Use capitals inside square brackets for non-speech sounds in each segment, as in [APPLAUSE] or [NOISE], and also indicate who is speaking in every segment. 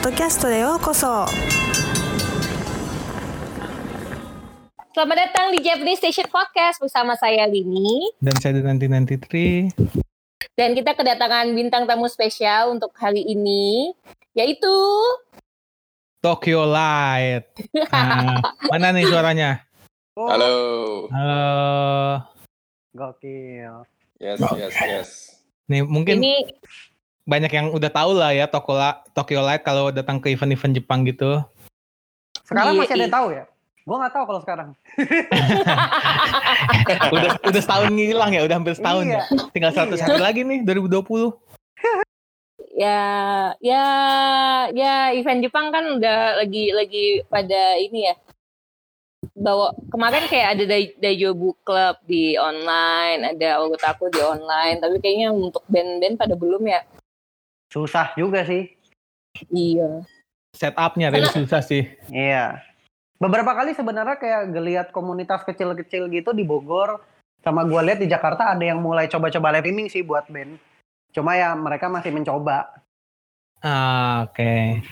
Speaker 1: ドキャストへようこそ
Speaker 2: Selamat datang di Japanese Station Podcast bersama saya Lini
Speaker 3: Dan saya nanti nanti Tri.
Speaker 2: dan kita kedatangan bintang tamu spesial untuk hari ini yaitu
Speaker 3: Tokyo Light. Nah, [LAUGHS] mana nih suaranya?
Speaker 4: Halo.
Speaker 3: Halo.
Speaker 5: Gokil.
Speaker 4: Yes, yes, yes.
Speaker 3: Nih mungkin
Speaker 2: ini
Speaker 3: banyak yang udah tahu lah ya Tokyo, La- Tokyo Light kalau datang ke event-event Jepang gitu.
Speaker 5: Sekarang masih ada yang tahu ya? Gue nggak tahu kalau sekarang. [LAUGHS]
Speaker 3: udah udah setahun ngilang ya, udah hampir setahun
Speaker 5: Iya.
Speaker 3: ya. Tinggal 100
Speaker 5: Iya.
Speaker 3: hari lagi nih 2020.
Speaker 2: ya ya ya event Jepang kan udah lagi lagi pada ini ya bawa kemarin kayak ada Dai- Daijo Book Club di online ada Ogotaku di online tapi kayaknya untuk band-band pada belum ya
Speaker 5: Susah juga sih.
Speaker 2: iya
Speaker 3: Setupnya dari susah sih.
Speaker 5: Iya. Beberapa kali sebenarnya kayak ngeliat komunitas kecil-kecil gitu di Bogor. Sama gue lihat di Jakarta ada yang mulai coba-coba live streaming sih buat band. Cuma ya mereka masih mencoba.
Speaker 3: Ah, Oke.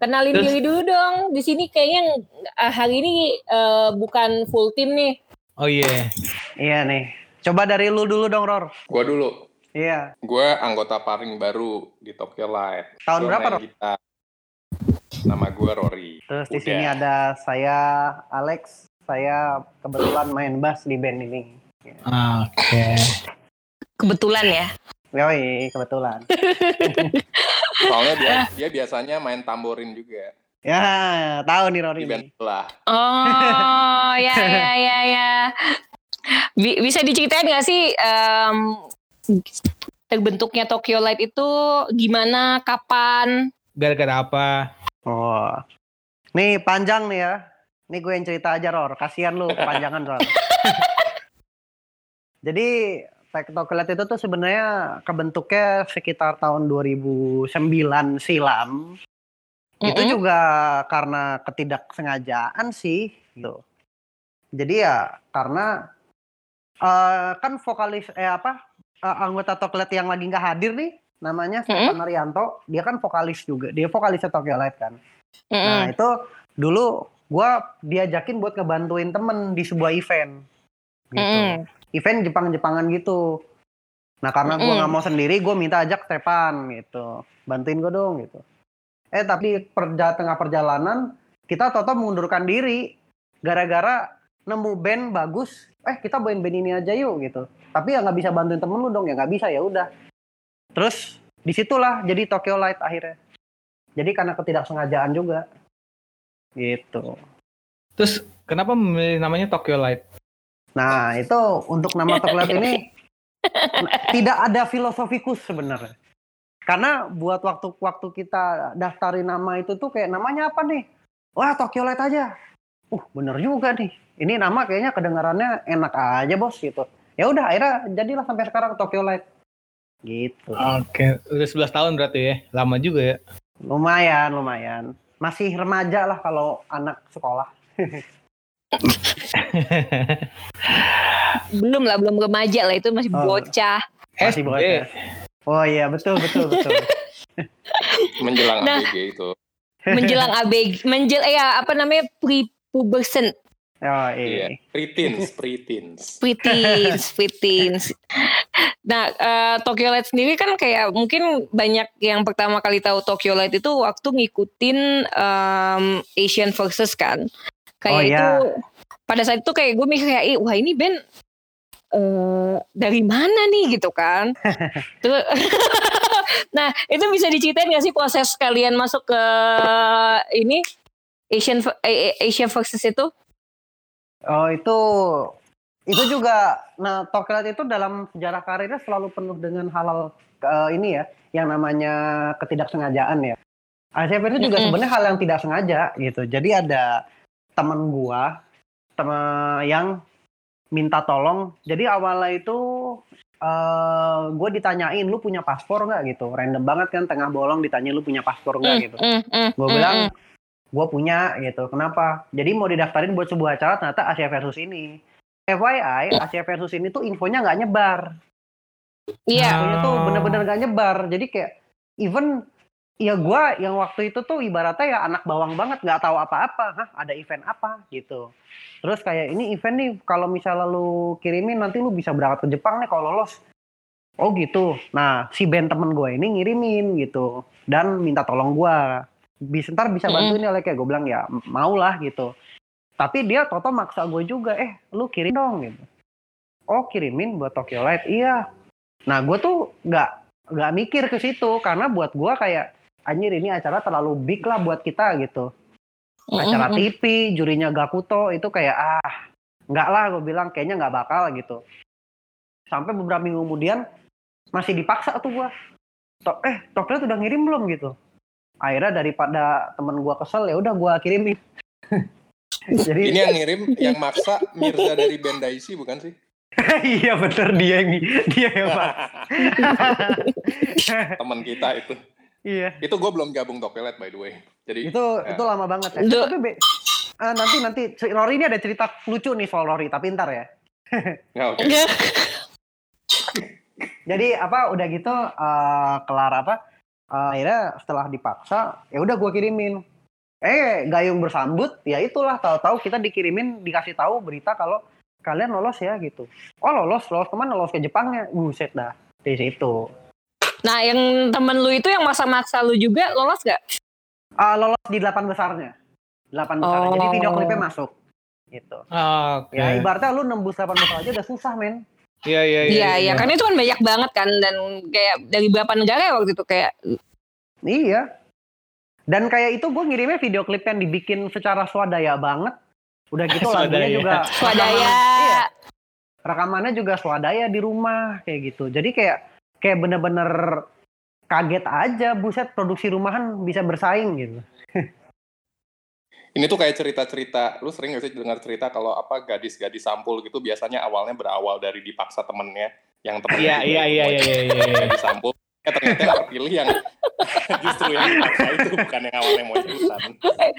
Speaker 2: kenalin
Speaker 3: Terus-
Speaker 2: diri dulu dong di sini kayaknya eh, hari ini eh, bukan full tim nih
Speaker 3: Oh iya.
Speaker 5: Iya nih. Coba dari lu dulu dong, Ror.
Speaker 4: Gua dulu.
Speaker 5: Iya.
Speaker 4: Gua anggota paling baru di Tokyo Light.
Speaker 5: Tahun
Speaker 4: Gua
Speaker 5: berapa, Rob?
Speaker 4: gitar. Nama gua Rory.
Speaker 5: Terus di
Speaker 4: Udah.
Speaker 5: sini ada saya Alex. Saya kebetulan main bass di band ini.
Speaker 3: Oke.
Speaker 2: kebetulan ya
Speaker 5: Yoi, kebetulan. [LAUGHS]
Speaker 4: Soalnya dia, dia biasanya main tamborin juga
Speaker 5: ya, tahu nih Rory
Speaker 4: di band sebelah.
Speaker 2: Oh ya ya ya ya. Bi- bisa diceritain nggak sih em, terbentuknya Tokyo Light itu gimana, kapan?
Speaker 3: Gara-gara apa?
Speaker 5: Oh. Nih panjang nih ya. Nih gue yang cerita aja Ror. Kasihan lu kepanjangan Ror. [LAUGHS] Jadi Tektokelet itu tuh sebenarnya kebentuknya sekitar tahun 2009 silam. Itu
Speaker 2: Mm-mm.
Speaker 5: juga karena ketidaksengajaan sih gitu. Jadi ya karena eh, kan vokalis eh apa eh, anggota Toklet yang lagi nggak hadir nih namanya Stefan Arianto, dia kan vokalis juga. Dia vokalis Tokyo Light kan. Nah
Speaker 2: Mm-mm.
Speaker 5: itu dulu gua diajakin buat ngebantuin temen di sebuah event. Gitu.
Speaker 2: Mm-mm.
Speaker 5: Event Jepang-Jepangan gitu. Nah karena
Speaker 2: Mm-mm.
Speaker 5: nggak mau sendiri, gue minta ajak Stefan gitu. Bantuin gue dong gitu. Eh tapi perja tengah perjalanan kita toto mengundurkan diri gara-gara nemu band bagus. Eh kita main band ini aja yuk gitu. Tapi ya nggak bisa bantuin temen lu dong ya nggak bisa ya udah. Terus di situlah jadi Tokyo Light akhirnya. Jadi karena ketidaksengajaan juga. Gitu.
Speaker 3: Terus kenapa memilih namanya Tokyo Light?
Speaker 5: Nah, itu untuk nama Tokyo Light ini [LAUGHS] tidak ada filosofikus sebenarnya. Karena buat waktu-waktu kita daftarin nama itu tuh kayak namanya apa nih? Wah, Tokyo Light aja. Uh, bener juga nih. Ini nama kayaknya kedengarannya enak aja, Bos gitu. Ya udah, akhirnya jadilah sampai sekarang Tokyo Light. Gitu.
Speaker 3: Oke, udah 11 tahun berarti ya. Lama juga ya.
Speaker 5: Lumayan, lumayan. Masih remaja lah kalau anak sekolah. [LAUGHS]
Speaker 2: Belum lah, belum remaja lah itu masih
Speaker 5: Oh.
Speaker 2: bocah.
Speaker 5: Masih
Speaker 3: SD.
Speaker 5: bocah. Oh iya, betul, betul, betul. [LAUGHS]
Speaker 4: Menjelang
Speaker 2: Nah.
Speaker 4: ABG itu.
Speaker 2: Menjelang ABG, menjel eh ya, apa namanya pre-pubescent,
Speaker 5: Oh
Speaker 4: Iya.
Speaker 5: iya.
Speaker 4: Preteens, preteens.
Speaker 2: preteens, [LAUGHS] preteens. Nah, eh, Tokyo Light sendiri kan kayak mungkin banyak yang pertama kali tahu Tokyo Light itu waktu ngikutin em, Asian Versus kan. Kayak
Speaker 5: Oh, iya.
Speaker 2: itu pada saat itu kayak gue mikir kayak, "Ih, wah ini band eh dari mana nih gitu kan. [LAUGHS] Terus, [LAUGHS] nah itu bisa diceritain gak sih proses kalian masuk ke ini Asian eh, Asia Versus itu?
Speaker 5: Oh itu itu juga nah Tokyo Light itu dalam sejarah karirnya selalu penuh dengan halal eh, ini ya yang namanya ketidaksengajaan ya. ACF itu juga sebenarnya hal yang tidak sengaja gitu. Jadi ada teman gua teman yang minta tolong. Jadi awalnya itu eh gue ditanyain lu punya paspor nggak gitu. Random banget kan tengah bolong ditanya lu punya paspor nggak gitu.
Speaker 2: Mm, mm,
Speaker 5: Gue
Speaker 2: mm,
Speaker 5: bilang
Speaker 2: mm.
Speaker 5: Gue punya gitu. Kenapa? Jadi mau didaftarin buat sebuah acara ternyata Asia versus ini. FYI, Asia versus ini tuh infonya nggak nyebar.
Speaker 2: Iya.
Speaker 5: Infonya tuh bener-bener nggak nyebar. Jadi kayak even ya gua yang waktu itu tuh ibaratnya ya anak bawang banget nggak tahu apa-apa hah ada event apa gitu terus kayak ini event nih kalau misalnya lu kirimin nanti lu bisa berangkat ke Jepang nih kalau lolos oh gitu nah si band temen gue ini ngirimin gitu dan minta tolong gua bisa ntar bisa bantuin ya kayak gue bilang ya mau lah gitu. Tapi dia toto maksa gue juga eh lu kirim dong gitu. Oh kirimin buat Tokyo Light? Iya. Nah gue tuh nggak nggak mikir ke situ karena buat gue kayak anjir ini acara terlalu big lah buat kita gitu. Acara TV jurinya Gakuto itu kayak ah nggak lah gue bilang kayaknya nggak bakal gitu. Sampai beberapa minggu kemudian masih dipaksa tuh gue eh Tokyo udah ngirim belum? gitu akhirnya daripada temen gue kesel ya udah gue kirimin [LAUGHS] jadi
Speaker 4: Ini yang ngirim, yang maksa Mirza dari band Daisy bukan sih? [LAUGHS]
Speaker 5: iya bener dia yang dia yang [LAUGHS] pak
Speaker 4: Teman kita itu.
Speaker 5: iya
Speaker 4: Itu gue belum gabung Tokelet by the way. Jadi
Speaker 5: itu
Speaker 4: ya.
Speaker 5: itu lama banget ya
Speaker 2: Itu-
Speaker 5: tapi be- ah, nanti nanti Rory ini ada cerita lucu nih soal Rory tapi ntar ya
Speaker 4: ya, oke.
Speaker 5: jadi apa udah gitu eh, kelar apa eh, akhirnya setelah dipaksa ya udah gue kirimin. Eh gayung bersambut ya itulah tahu-tahu kita dikirimin dikasih tahu berita kalau kalian lolos ya gitu. Oh lolos lolos ke mana lolos ke Jepangnya. Buset dah di situ.
Speaker 2: Nah, yang temen lu itu yang maksa-maksa lu juga lolos gak?
Speaker 5: Ah, lolos di delapan besarnya. Delapan besar jadi
Speaker 2: Oh.
Speaker 5: video klipnya masuk gitu.
Speaker 3: Oke.
Speaker 5: ya ibaratnya lu nembus delapan besar aja udah susah men
Speaker 3: Iya iya
Speaker 2: Iya, iya. Karena itu kan banyak banget kan. Dan kayak dari beberapa negara ya waktu itu kayak.
Speaker 5: Iya. Dan kayak itu gue ngirimnya video klip yang dibikin secara swadaya banget. Udah gitu [LAUGHS] lagunya
Speaker 3: Swadaya.
Speaker 5: juga [LAUGHS]
Speaker 2: Swadaya.
Speaker 5: Iya. Rekamannya juga swadaya di rumah kayak gitu. Jadi kayak kayak bener-bener kaget aja buset produksi rumahan bisa bersaing gitu.
Speaker 4: Ini tuh kayak cerita-cerita, lu sering gak sih dengar cerita kalau apa gadis-gadis sampul gitu biasanya awalnya berawal dari dipaksa temennya yang temennya
Speaker 3: Iya
Speaker 4: juga
Speaker 3: iya iya
Speaker 4: mau
Speaker 3: iya
Speaker 4: jadi
Speaker 3: iya. iya. [LAUGHS]
Speaker 4: gadis sampul. Eh ternyata yang terpilih yang [LAUGHS] justru yang dipaksa itu bukan yang awalnya mau ikutan.
Speaker 2: Eh,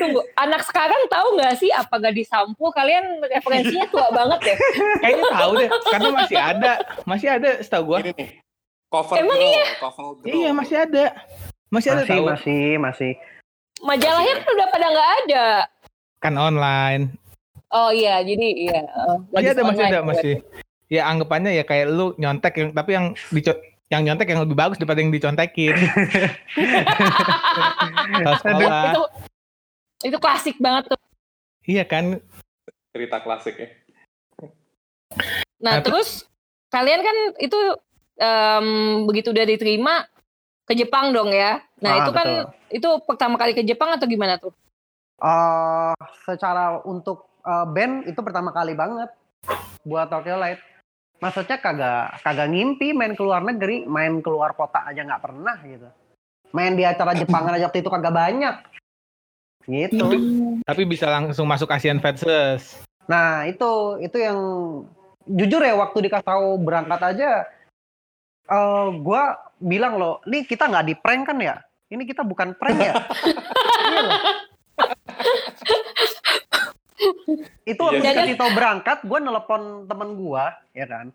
Speaker 2: tunggu. Anak sekarang tahu nggak sih apa gadis sampul? Kalian referensinya tua banget deh.
Speaker 3: Kayaknya tahu deh karena masih ada. Masih ada setahu gua.
Speaker 4: Ini nih, cover
Speaker 2: Emang
Speaker 4: girl, cover girl.
Speaker 3: Iya masih ada. Masih ada
Speaker 5: Masih
Speaker 3: tahu.
Speaker 5: masih masih.
Speaker 2: Majalahnya kan udah pada nggak ada.
Speaker 3: Kan online.
Speaker 2: Oh iya, jadi iya. eh,
Speaker 3: Masih ada masih ada masih. Ya anggapannya ya kayak lu nyontek yang tapi yang dico yang nyontek yang lebih bagus daripada yang dicontekin. [LAUGHS] Sekolah.
Speaker 2: Itu itu klasik banget tuh.
Speaker 3: Iya kan?
Speaker 4: Cerita klasik ya.
Speaker 2: Nah,
Speaker 3: Apa?
Speaker 2: terus kalian kan itu em, begitu udah diterima ke Jepang dong ya. Nah,
Speaker 5: Ah,
Speaker 2: itu kan
Speaker 5: betul.
Speaker 2: itu pertama kali ke Jepang atau gimana tuh?
Speaker 5: Eh, secara untuk eh, band itu pertama kali banget buat Tokyo Light. Maksudnya kagak kagak ngimpi main ke luar negeri, main keluar kota aja nggak pernah gitu. Main di acara Jepangan aja waktu itu kagak banyak. Gitu.
Speaker 3: Tapi bisa langsung masuk Asian Versus.
Speaker 5: Nah, itu itu yang jujur ya waktu dikasih tahu berangkat aja eh gua bilang loh, "Nih kita nggak di prank kan ya? Ini kita bukan prank ya?" Iya itu waktu
Speaker 4: Iya.
Speaker 5: tahu berangkat, gue nelpon temen gua, ya kan.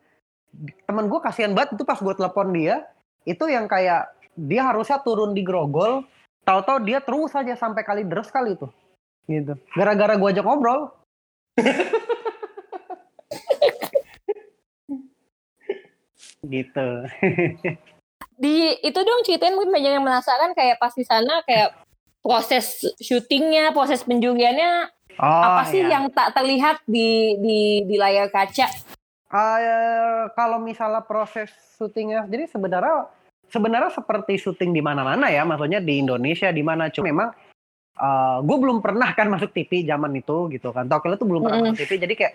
Speaker 5: Temen gua kasihan banget itu pas gue telepon dia, itu yang kayak dia harusnya turun di grogol, tahu-tahu dia terus aja sampai kali deres kali itu. Gitu. Gara-gara gua ajak ngobrol. [LAUGHS] gitu. [LAUGHS]
Speaker 2: Di itu dong ceritain mungkin banyak yang penasaran kayak pas di sana kayak proses syutingnya, proses penjuriannya
Speaker 5: Oh,
Speaker 2: apa sih
Speaker 5: iya.
Speaker 2: yang tak terlihat di di di layar kaca?
Speaker 5: Eh, kalau misalnya proses syutingnya, jadi sebenarnya sebenarnya seperti syuting di mana-mana ya, maksudnya di Indonesia di mana cuma memang gue belum pernah kan masuk TV zaman itu gitu kan. Tokyo itu belum pernah
Speaker 2: Mm-mm.
Speaker 5: masuk TV, jadi kayak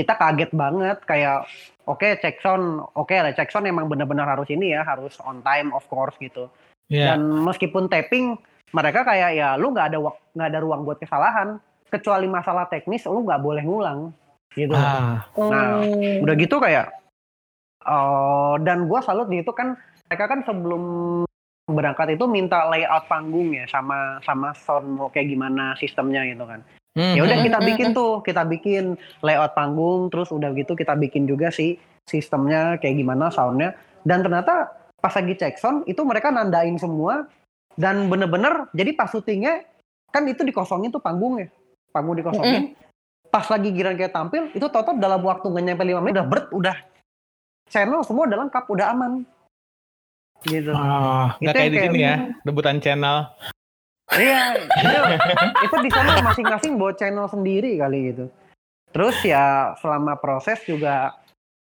Speaker 5: kita kaget banget kayak oke check sound, oke lah check sound emang benar-benar harus ini ya, harus on time of course gitu.
Speaker 3: Iya.
Speaker 5: Dan meskipun tapping, mereka kayak ya lu nggak ada nggak ada ruang buat kesalahan, kecuali masalah teknis lu nggak boleh ngulang gitu.
Speaker 3: Ah,
Speaker 5: Nah,
Speaker 2: Hmm.
Speaker 5: udah gitu kayak eh dan gua salut di itu kan mereka kan sebelum berangkat itu minta layout panggung ya sama sama sound mau kayak gimana sistemnya gitu kan
Speaker 3: hmm,
Speaker 5: ya udah
Speaker 3: hmm.
Speaker 5: kita
Speaker 2: Hmm,
Speaker 5: bikin tuh kita bikin layout panggung terus udah gitu kita bikin juga sih sistemnya kayak gimana soundnya. Dan ternyata pas lagi cek sound itu mereka nandain semua dan bener-bener jadi pas syutingnya kan itu dikosongin tuh panggungnya panggung dikosongin. Pas lagi giran kayak tampil itu total dalam waktu nggak nyampe 5 menit udah ber udah channel semua udah lengkap udah aman. Gitu.
Speaker 3: Oh, nggak
Speaker 5: Itu
Speaker 3: kayak di
Speaker 5: kayak-
Speaker 3: sini ya, rebutan channel.
Speaker 5: Iya, itu, itu di sana masing-masing bawa channel sendiri kali gitu. Terus ya selama proses juga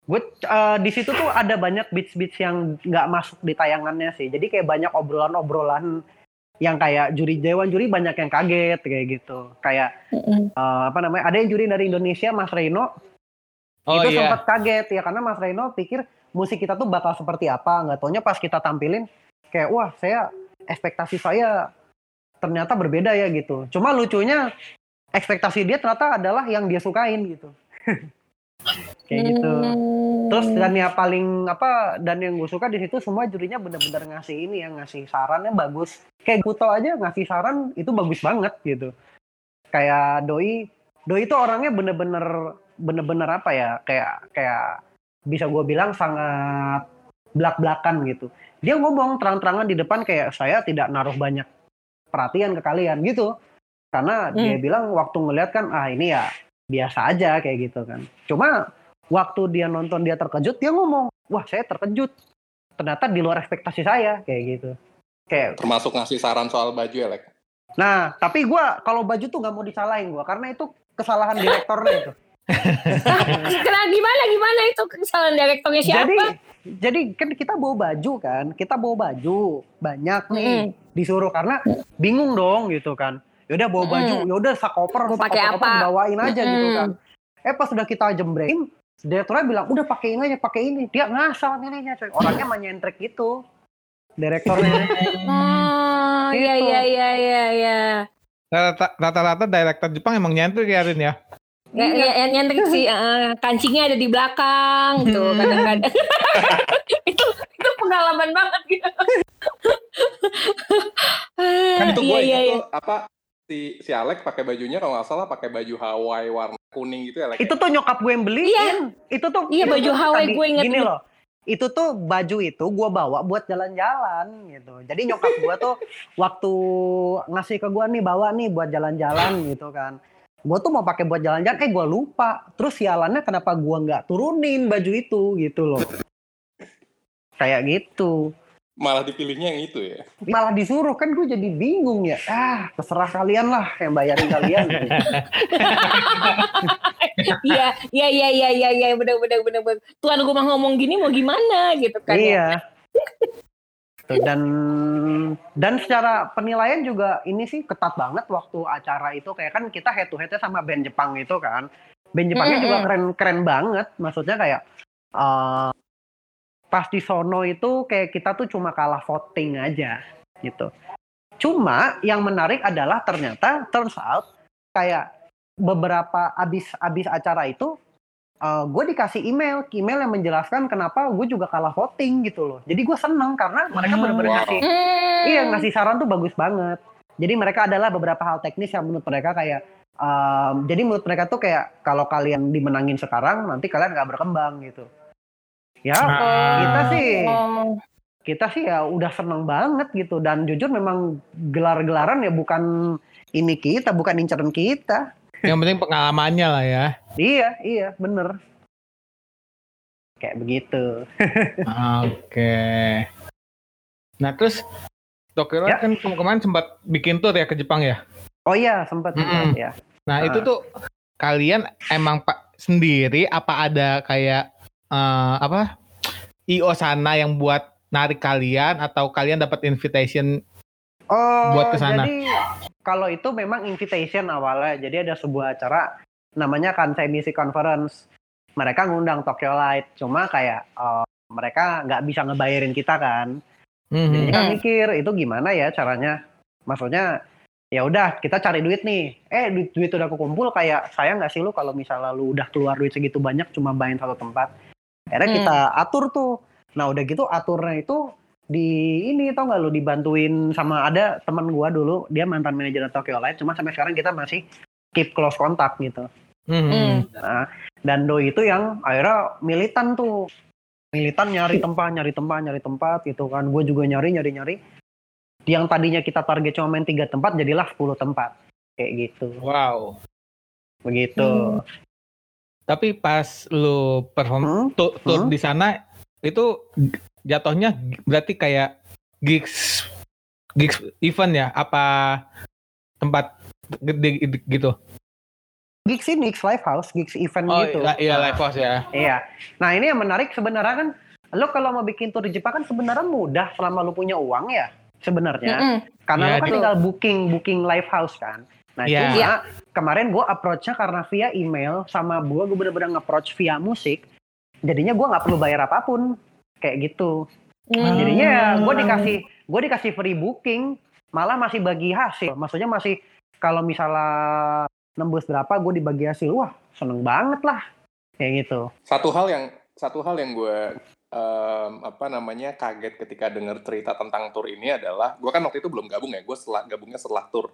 Speaker 5: gue eh, di situ tuh ada banyak beats-beats yang nggak masuk di tayangannya sih. Jadi kayak banyak obrolan-obrolan yang kayak juri dewan juri banyak yang kaget kayak gitu. Kayak eh, apa namanya? Ada yang juri dari Indonesia, Mas Reno.
Speaker 3: Oh
Speaker 5: itu
Speaker 3: iya.
Speaker 5: sempat kaget ya karena Mas Reno pikir musik kita tuh bakal seperti apa. Nggak taunya pas kita tampilin kayak wah saya ekspektasi saya ternyata berbeda ya gitu. Cuma lucunya ekspektasi dia ternyata adalah yang dia sukain gitu. [LAUGHS] kayak gitu.
Speaker 2: Hmm.
Speaker 5: Terus dan yang paling apa dan yang gue suka di situ semua jurinya bener-bener ngasih ini yang ngasih sarannya bagus. Kayak Kuto aja ngasih saran itu bagus banget gitu. Kayak Doi, Doi itu orangnya bener-bener bener-bener apa ya kayak kayak bisa gue bilang sangat belak-belakan gitu. Dia ngomong terang-terangan di depan kayak saya tidak naruh banyak perhatian ke kalian gitu. Karena dia bilang waktu ngeliat kan ah ini ya biasa aja kayak gitu kan. Cuma waktu dia nonton dia terkejut dia ngomong wah saya terkejut ternyata di luar ekspektasi saya kayak gitu kayak
Speaker 4: Termasuk ngasih saran soal baju ya, Lek.
Speaker 5: nah tapi gua kalau baju tuh nggak mau disalahin gua karena itu kesalahan [LAUGHS] direktornya itu
Speaker 2: Kenapa gimana gimana itu kesalahan direkturnya siapa?
Speaker 5: jadi jadi kan kita bawa baju kan kita bawa baju banyak nih
Speaker 2: Mm-mm.
Speaker 5: disuruh karena bingung dong gitu kan yaudah bawa baju yaudah sakoper
Speaker 2: Mau pakai
Speaker 5: sakoper
Speaker 2: apa?
Speaker 5: bawain aja gitu
Speaker 2: Mm-mm.
Speaker 5: kan eh pas sudah kita jembrein direkturnya bilang udah pakai ini aja pakai ini dia ngasal milihnya coy orangnya mah nyentrik gitu direktornya [LAUGHS]
Speaker 2: Oh, iya
Speaker 5: Gitu.
Speaker 2: iya iya iya iya.
Speaker 3: Rata- Rata-rata director Jepang emang nyentrik ya Rin ya.
Speaker 2: Ya, ya, ya, nyentrik sih, [LAUGHS] eh, kancingnya ada di belakang tuh kadang-kadang. [LAUGHS] itu itu pengalaman banget gitu.
Speaker 4: Kan itu
Speaker 2: iya
Speaker 4: gue
Speaker 2: iya iya.
Speaker 4: tuh apa si si Alek pakai bajunya kalau nggak salah pakai baju Hawaii warna kuning gitu ya,
Speaker 5: itu tuh nyokap gue yang beliin
Speaker 2: Iya.
Speaker 5: itu tuh
Speaker 2: Iya, baju
Speaker 5: itu
Speaker 2: Hawaii
Speaker 5: tadi-
Speaker 2: gue inget
Speaker 5: gini loh itu tuh baju itu gue bawa buat jalan-jalan gitu. Jadi nyokap gue tuh waktu ngasih ke gue nih bawa nih buat jalan-jalan gitu kan gue tuh mau pakai buat jalan-jalan eh gue lupa terus sialannya kenapa gue nggak turunin baju itu gitu loh kayak gitu
Speaker 4: Malah dipilihnya yang itu ya.
Speaker 5: malah disuruh kan gue jadi bingung ya ah terserah kalian lah yang bayarin kalian gitu. [LAUGHS]
Speaker 2: Iya iya iya iya iya iya benar benar benar benar. Tuan rumah ngomong gini mau gimana gitu kan. ya.
Speaker 5: Iya. Tuh, dan dan secara penilaian juga ini sih ketat banget waktu acara itu kayak kan kita head to headnya sama band Jepang itu kan. Band Jepangnya juga
Speaker 2: Mm-mm.
Speaker 5: keren keren banget. Maksudnya kayak eh pas di sono itu kayak kita tuh cuma kalah voting aja gitu. Cuma yang menarik adalah ternyata turns out kayak beberapa abis abis acara itu gue dikasih email, email yang menjelaskan kenapa gue juga kalah voting gitu loh. Jadi gue seneng karena mereka
Speaker 3: Ah,
Speaker 5: benar-benar
Speaker 4: wow.
Speaker 5: ngasih,
Speaker 2: Hmm.
Speaker 5: iya ngasih saran tuh bagus banget. Jadi mereka adalah beberapa hal teknis yang menurut mereka kayak, um, jadi menurut mereka tuh kayak kalau kalian dimenangin sekarang nanti kalian nggak berkembang gitu. Ya
Speaker 3: Ah.
Speaker 5: kita sih,
Speaker 2: Oh.
Speaker 5: kita sih ya udah seneng banget gitu dan jujur memang gelar-gelaran ya bukan ini kita, bukan inceran kita.
Speaker 3: Yang penting pengalamannya lah ya.
Speaker 5: Iya, iya, bener. Kayak begitu.
Speaker 3: Oke. Nah terus Tokyo
Speaker 5: Ya.
Speaker 3: kan ke- kemarin sempat bikin tour ya ke Jepang ya.
Speaker 5: Oh iya, sempat
Speaker 3: Mm-mm.
Speaker 5: sempat ya.
Speaker 3: Nah
Speaker 5: Ah.
Speaker 3: itu tuh kalian emang pak sendiri apa ada kayak eh, apa IO sana yang buat narik kalian atau kalian dapat invitation?
Speaker 5: Oh,
Speaker 3: Buat ke sana.
Speaker 5: jadi kalau itu memang invitation awalnya. Jadi ada sebuah acara namanya Kansai Music Conference. Mereka ngundang Tokyo Light, cuma kayak eh, mereka nggak bisa ngebayarin kita kan.
Speaker 3: Mhm.
Speaker 5: Jadi kita
Speaker 2: Hmm.
Speaker 5: mikir itu gimana ya caranya? Maksudnya ya udah kita cari duit nih. Eh duit duit udah kekumpul kayak saya nggak sih lu kalau misalnya lu udah keluar duit segitu banyak cuma main satu tempat. Akhirnya
Speaker 2: Hmm.
Speaker 5: kita atur tuh. Nah udah gitu aturnya itu di ini tau nggak lu dibantuin sama ada teman gua dulu dia mantan manajer Tokyo Light cuma sampai sekarang kita masih keep close contact gitu.
Speaker 3: Mhm.
Speaker 2: Hmm.
Speaker 5: Nah, dan Do itu yang akhirnya militan tuh. Militan nyari tempat, nyari tempat, nyari tempat gitu kan. Gue juga nyari, nyari, nyari. yang tadinya kita target cuma main tiga tempat jadilah 10 tempat kayak gitu
Speaker 3: Wow.
Speaker 5: begitu
Speaker 3: Tapi pas lu perform
Speaker 5: Hmm?
Speaker 3: tour
Speaker 5: Hmm?
Speaker 3: di sana itu jatuhnya berarti kayak gigs gigs event ya? Apa tempat gede gitu?
Speaker 5: gigs ini gigs live house gigs event
Speaker 3: Oh
Speaker 5: gitu
Speaker 3: iya, iya live house ya.
Speaker 5: Iya. Nah ini yang menarik sebenarnya kan, lo kalau mau bikin tour di Jepang kan sebenarnya mudah selama lo punya uang ya sebenarnya.
Speaker 2: Mm-mm.
Speaker 5: Karena
Speaker 3: Iya,
Speaker 5: lo kan tinggal booking booking live house kan. Nah
Speaker 3: Iya.
Speaker 5: cuma
Speaker 2: Iya.
Speaker 5: kemarin gue approach-nya karena via email sama gue gue bener-bener nge-approach via musik. Jadinya gue nggak perlu bayar apa pun kayak gitu.
Speaker 2: Mm.
Speaker 5: Jadinya ya gue
Speaker 3: Hmm.
Speaker 5: dikasih gue dikasih free booking, malah masih bagi hasil. Maksudnya masih kalau misalnya nembus berapa gue dibagi hasil, wah seneng banget lah kayak gitu.
Speaker 4: Satu hal yang satu hal yang gue em, apa namanya kaget ketika dengar cerita tentang tour ini adalah gue kan waktu itu belum gabung ya, gue setelah gabungnya setelah tour.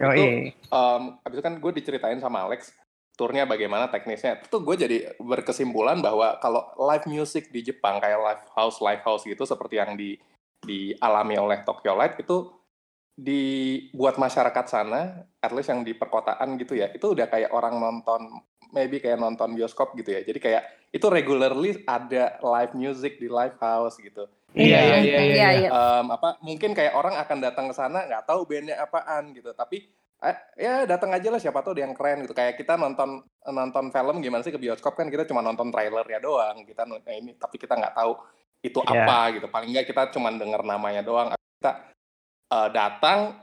Speaker 5: Oh,
Speaker 4: Itu-
Speaker 5: iya.
Speaker 4: Em, habis itu kan gue diceritain sama Alex turnya bagaimana teknisnya. Itu gue jadi berkesimpulan bahwa kalau live music di Jepang kayak live house live house gitu seperti yang di dialami oleh Tokyo Light itu dibuat masyarakat sana, at least yang di perkotaan gitu ya, itu udah kayak orang nonton, maybe kayak nonton bioskop gitu ya. Jadi kayak itu regularly ada live music di live house gitu.
Speaker 3: Iya, iya, iya,
Speaker 2: Iya,
Speaker 3: iya.
Speaker 2: iya.
Speaker 4: Em, apa mungkin kayak orang akan datang ke sana nggak tahu bandnya apaan gitu tapi ya datang aja lah siapa tahu ada yang keren gitu. Kayak kita nonton nonton film gimana sih ke bioskop kan kita cuma nonton trailernya doang. Kita nah ini tapi kita nggak tahu itu
Speaker 5: Iya.
Speaker 4: apa gitu. Paling nggak kita cuma dengar namanya doang. Kita eh, datang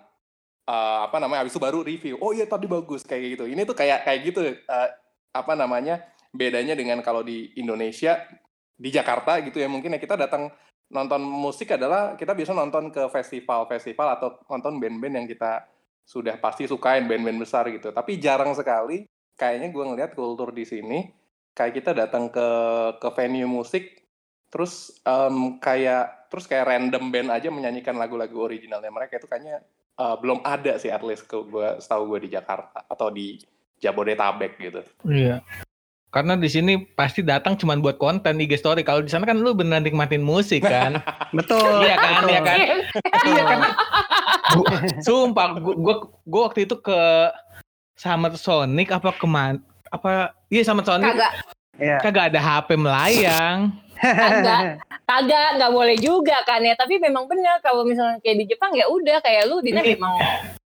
Speaker 4: eh, apa namanya habis itu baru review. Oh iya tadi bagus kayak gitu. Ini tuh kayak kayak gitu eh, apa namanya bedanya dengan kalau di Indonesia di Jakarta gitu ya mungkin ya. Kita datang nonton musik adalah kita bisa nonton ke festival-festival atau nonton band-band yang kita sudah pasti sukain band-band besar gitu. Tapi jarang sekali kayaknya gue ngeliat kultur di sini kayak kita datang ke ke venue musik terus em, kayak terus kayak random band aja menyanyikan lagu-lagu originalnya mereka itu kayaknya eh, belum ada sih at least ke gue setahu gue di Jakarta atau di Jabodetabek gitu.
Speaker 3: Iya. Karena di sini pasti datang cuma buat konten IG story. Kalau di sana kan lu beneran nikmatin musik kan. [LAUGHS]
Speaker 5: Betul.
Speaker 3: Iya kan, iya kan. Iya kan. Gua, sumpah, gua, gua, gua waktu itu ke Summer Sonic apa keman apa iya Summer Sonic
Speaker 2: Kagak,
Speaker 5: Iya.
Speaker 3: kagak ada HP melayang.
Speaker 2: Kagak. kagak, nggak boleh juga kan ya. Tapi memang benar kalau misalnya kayak di Jepang ya udah kayak lu Dina
Speaker 3: Iya.
Speaker 2: memang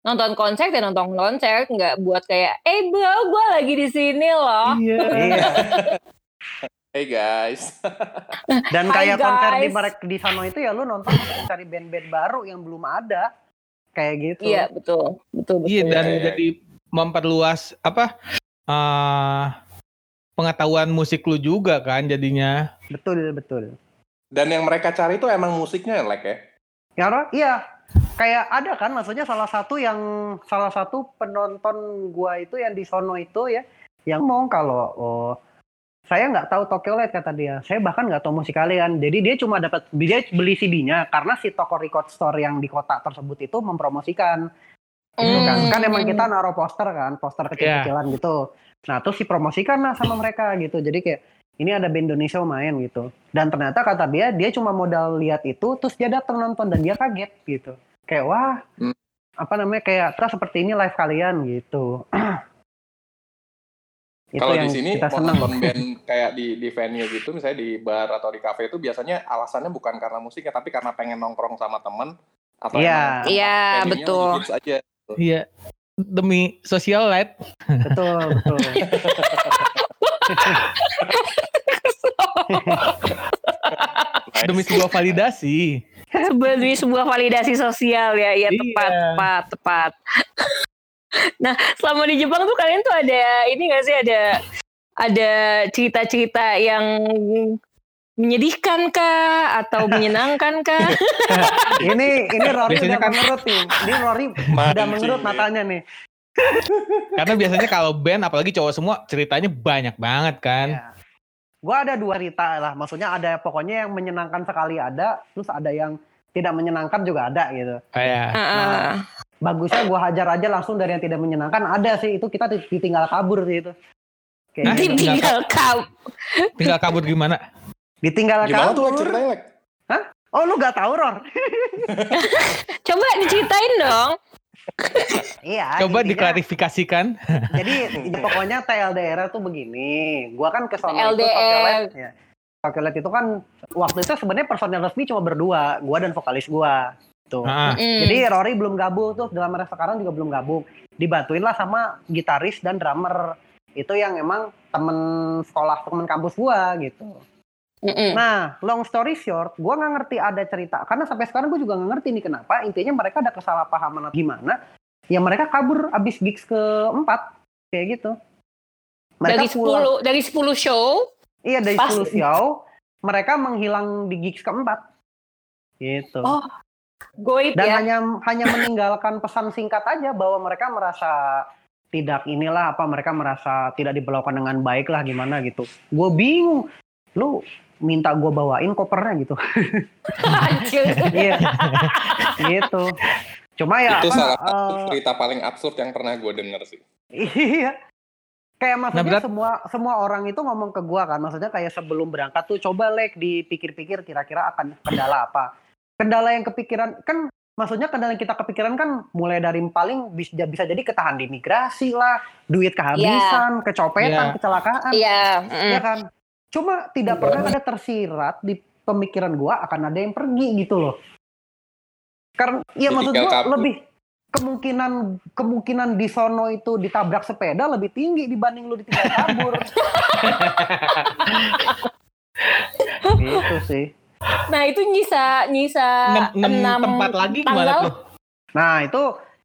Speaker 2: nonton konser dan nonton konser nggak buat kayak eh bro gue lagi di sini loh
Speaker 3: Iya.
Speaker 5: Iya.
Speaker 4: Hey guys.
Speaker 5: Dan kayak konser di di sana itu ya lu nonton cari band-band baru yang belum ada. Kayak gitu.
Speaker 2: iya betul betul betul
Speaker 3: Iya dan
Speaker 4: Iya, iya.
Speaker 3: jadi memperluas apa eh pengetahuan musik lu juga kan jadinya.
Speaker 5: Betul, betul.
Speaker 4: Dan yang mereka cari itu emang musiknya like ya.
Speaker 5: Ya, iya. Kayak ada kan maksudnya salah satu yang salah satu penonton gua itu yang di sono itu ya yang ngomong kalau oh, saya nggak tahu Tokyo Light kata dia. Saya bahkan nggak tahu musik kalian. Jadi dia cuma dapat dia beli CD-nya karena si toko record store yang di kota tersebut itu mempromosikan. Gitu kan.
Speaker 2: Hmm.
Speaker 5: Kan emang kita naruh poster kan, poster kecil-kecilan gitu. Nah, terus dipromosikan lah sama mereka gitu. Jadi kayak ini ada band Indonesia main gitu. Dan ternyata kata dia dia cuma modal lihat itu terus dia datang nonton dan dia kaget gitu. Kayak wah,
Speaker 4: Hmm.
Speaker 5: apa namanya kayak terus seperti ini live kalian gitu. [CLEARS THROAT] itu
Speaker 4: Kalau di sini
Speaker 5: kita
Speaker 4: mau nonton band kayak di di venue gitu, misalnya di bar atau di kafe itu biasanya alasannya bukan karena musiknya, tapi karena pengen nongkrong sama temen atau
Speaker 5: Iya.
Speaker 2: Iya, betul.
Speaker 4: aja.
Speaker 3: Iya. Demi sosial light.
Speaker 5: betul, betul.
Speaker 3: Demi sebuah validasi.
Speaker 2: sebagai sebuah validasi sosial ya ya
Speaker 3: Iya.
Speaker 2: tepat tepat tepat nah selama di Jepang tuh kalian tuh ada ini gak sih ada ada cerita-cerita yang menyedihkan kah atau menyenangkan kah [LAUGHS]
Speaker 5: ini ini Rory
Speaker 3: Biasanya
Speaker 5: udah
Speaker 3: kan-
Speaker 5: mengerut nih. Ini Rory udah
Speaker 4: Mancing
Speaker 5: mengerut matanya nih.
Speaker 3: Karena biasanya kalau band apalagi cowok semua ceritanya banyak banget kan.
Speaker 5: Iya. Gua ada dua cerita lah. Maksudnya ada pokoknya yang menyenangkan sekali ada, terus ada yang tidak menyenangkan juga ada gitu.
Speaker 3: Kayak
Speaker 2: Ah, ah.
Speaker 5: Bagusnya gua hajar aja langsung dari yang tidak menyenangkan ada sih itu kita ditinggal kabur sih itu. Kayak
Speaker 3: Nah,
Speaker 5: gitu.
Speaker 2: tinggal kau
Speaker 3: tinggal kabur gimana?
Speaker 5: ditinggal
Speaker 4: Gimana tuh
Speaker 5: kabur.
Speaker 4: like, ceritanya like?
Speaker 5: Oh lu gak tahu Ror? [LAUGHS]
Speaker 2: Coba diceritain dong.
Speaker 5: iya.
Speaker 3: Coba
Speaker 5: intinya-
Speaker 3: diklarifikasikan. [LAUGHS]
Speaker 5: Jadi ya pokoknya TLDR tuh begini. Gua kan ke sono itu
Speaker 2: TLDR.
Speaker 5: Tokyolet. Ya. Tokyolet itu kan waktu itu sebenarnya personel resmi cuma berdua, gua dan vokalis gua. Tuh.
Speaker 3: Ah,
Speaker 2: Mm.
Speaker 5: Jadi Rory belum gabung tuh dalam era sekarang juga belum gabung. Dibantuin lah sama gitaris dan drummer. Itu yang emang temen sekolah, temen kampus gua gitu.
Speaker 2: Mm-mm.
Speaker 5: Nah, long story short, gua nggak ngerti ada cerita. Karena sampai sekarang gue juga nggak ngerti nih kenapa. Intinya mereka ada kesalahpahaman atau gimana. Ya mereka kabur abis gigs keempat. Kayak gitu.
Speaker 2: dari
Speaker 5: pulang-
Speaker 2: 10 dari 10 show
Speaker 5: Iya dari. 10 show. Mereka menghilang di gigs keempat. Gitu.
Speaker 2: Oh, goib
Speaker 5: Dan
Speaker 2: ya.
Speaker 5: hanya hanya meninggalkan pesan singkat aja bahwa mereka merasa tidak inilah apa mereka merasa tidak diperlakukan dengan baik lah gimana gitu. Gue bingung. Lu minta gue bawain kopernya gitu.
Speaker 2: Anjir. [LAUGHS]
Speaker 5: Iya. gitu. Cuma ya
Speaker 4: itu
Speaker 5: apa,
Speaker 4: salah satu
Speaker 5: eh,
Speaker 4: cerita paling absurd yang pernah gue denger sih.
Speaker 5: Iya. Kayak maksudnya
Speaker 3: berat-
Speaker 5: semua semua orang itu ngomong ke gua kan, maksudnya kayak sebelum berangkat tuh coba lek dipikir-pikir kira-kira akan kendala apa. Kendala yang kepikiran kan maksudnya kendala yang kita kepikiran kan mulai dari paling bisa bisa jadi ketahan di migrasi lah, duit kehabisan, kecopetan,
Speaker 3: Iya.
Speaker 5: kecelakaan,
Speaker 2: Iya.
Speaker 5: ya kan. Cuma tidak pernah ada tersirat di pemikiran gua akan ada yang pergi gitu loh. Karena ya maksud
Speaker 4: Ditinggal
Speaker 5: gua
Speaker 4: kabur.
Speaker 5: lebih kemungkinan kemungkinan di sono itu ditabrak sepeda lebih tinggi dibanding lu ditinggal kabur. [LAUGHS] gitu sih.
Speaker 2: Nah, itu nyisa nyisa
Speaker 3: enam, tempat lagi gimana tuh?
Speaker 5: Nah, itu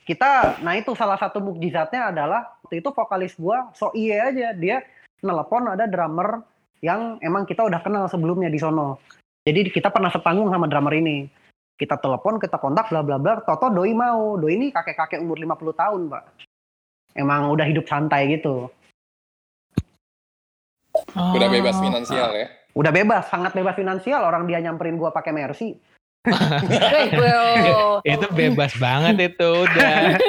Speaker 5: kita nah itu salah satu mukjizatnya adalah waktu itu vokalis gua so iya aja dia nelpon ada drummer yang emang kita udah kenal sebelumnya di sono. Jadi kita pernah sepanggung sama drummer ini. Kita telepon, kita kontak bla bla bla. Toto doi mau. Doi ini kakek-kakek umur 50 tahun, Pak. Emang udah hidup santai gitu.
Speaker 4: Udah bebas finansial ya.
Speaker 5: Udah bebas, sangat bebas finansial. Orang dia nyamperin gua pakai Mercy. [LAUGHS]
Speaker 3: Itu bebas banget itu udah.